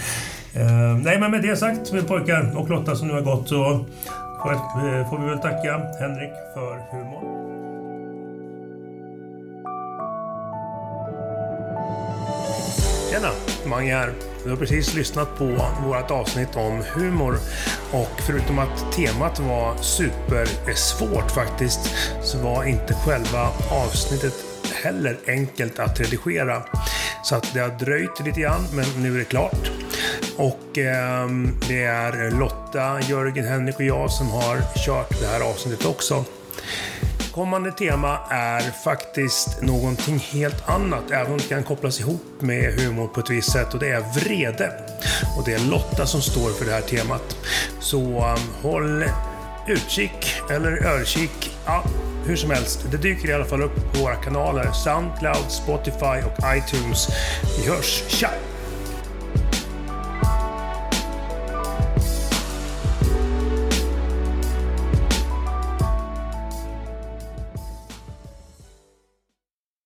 Eh, nej, men med det sagt, med pojkar och Lotta som nu har gått så själv eh, får vi väl tacka Henrik för humorn. Tjena! Mange här. Du har precis lyssnat på vårt avsnitt om humor och förutom att temat var supersvårt faktiskt så var inte själva avsnittet heller enkelt att redigera. Så att det har dröjt lite grann men nu är det klart. Och eh, det är Lotta, Jörgen, Henrik och jag som har kört det här avsnittet också. Kommande tema är faktiskt någonting helt annat, även om det kan kopplas ihop med humor på ett visst sätt och det är vrede. Och det är Lotta som står för det här temat. Så um, håll utkik eller örkik. Ja, hur som helst, det dyker i alla fall upp på våra kanaler Soundcloud, Spotify och iTunes. Vi hörs, tja!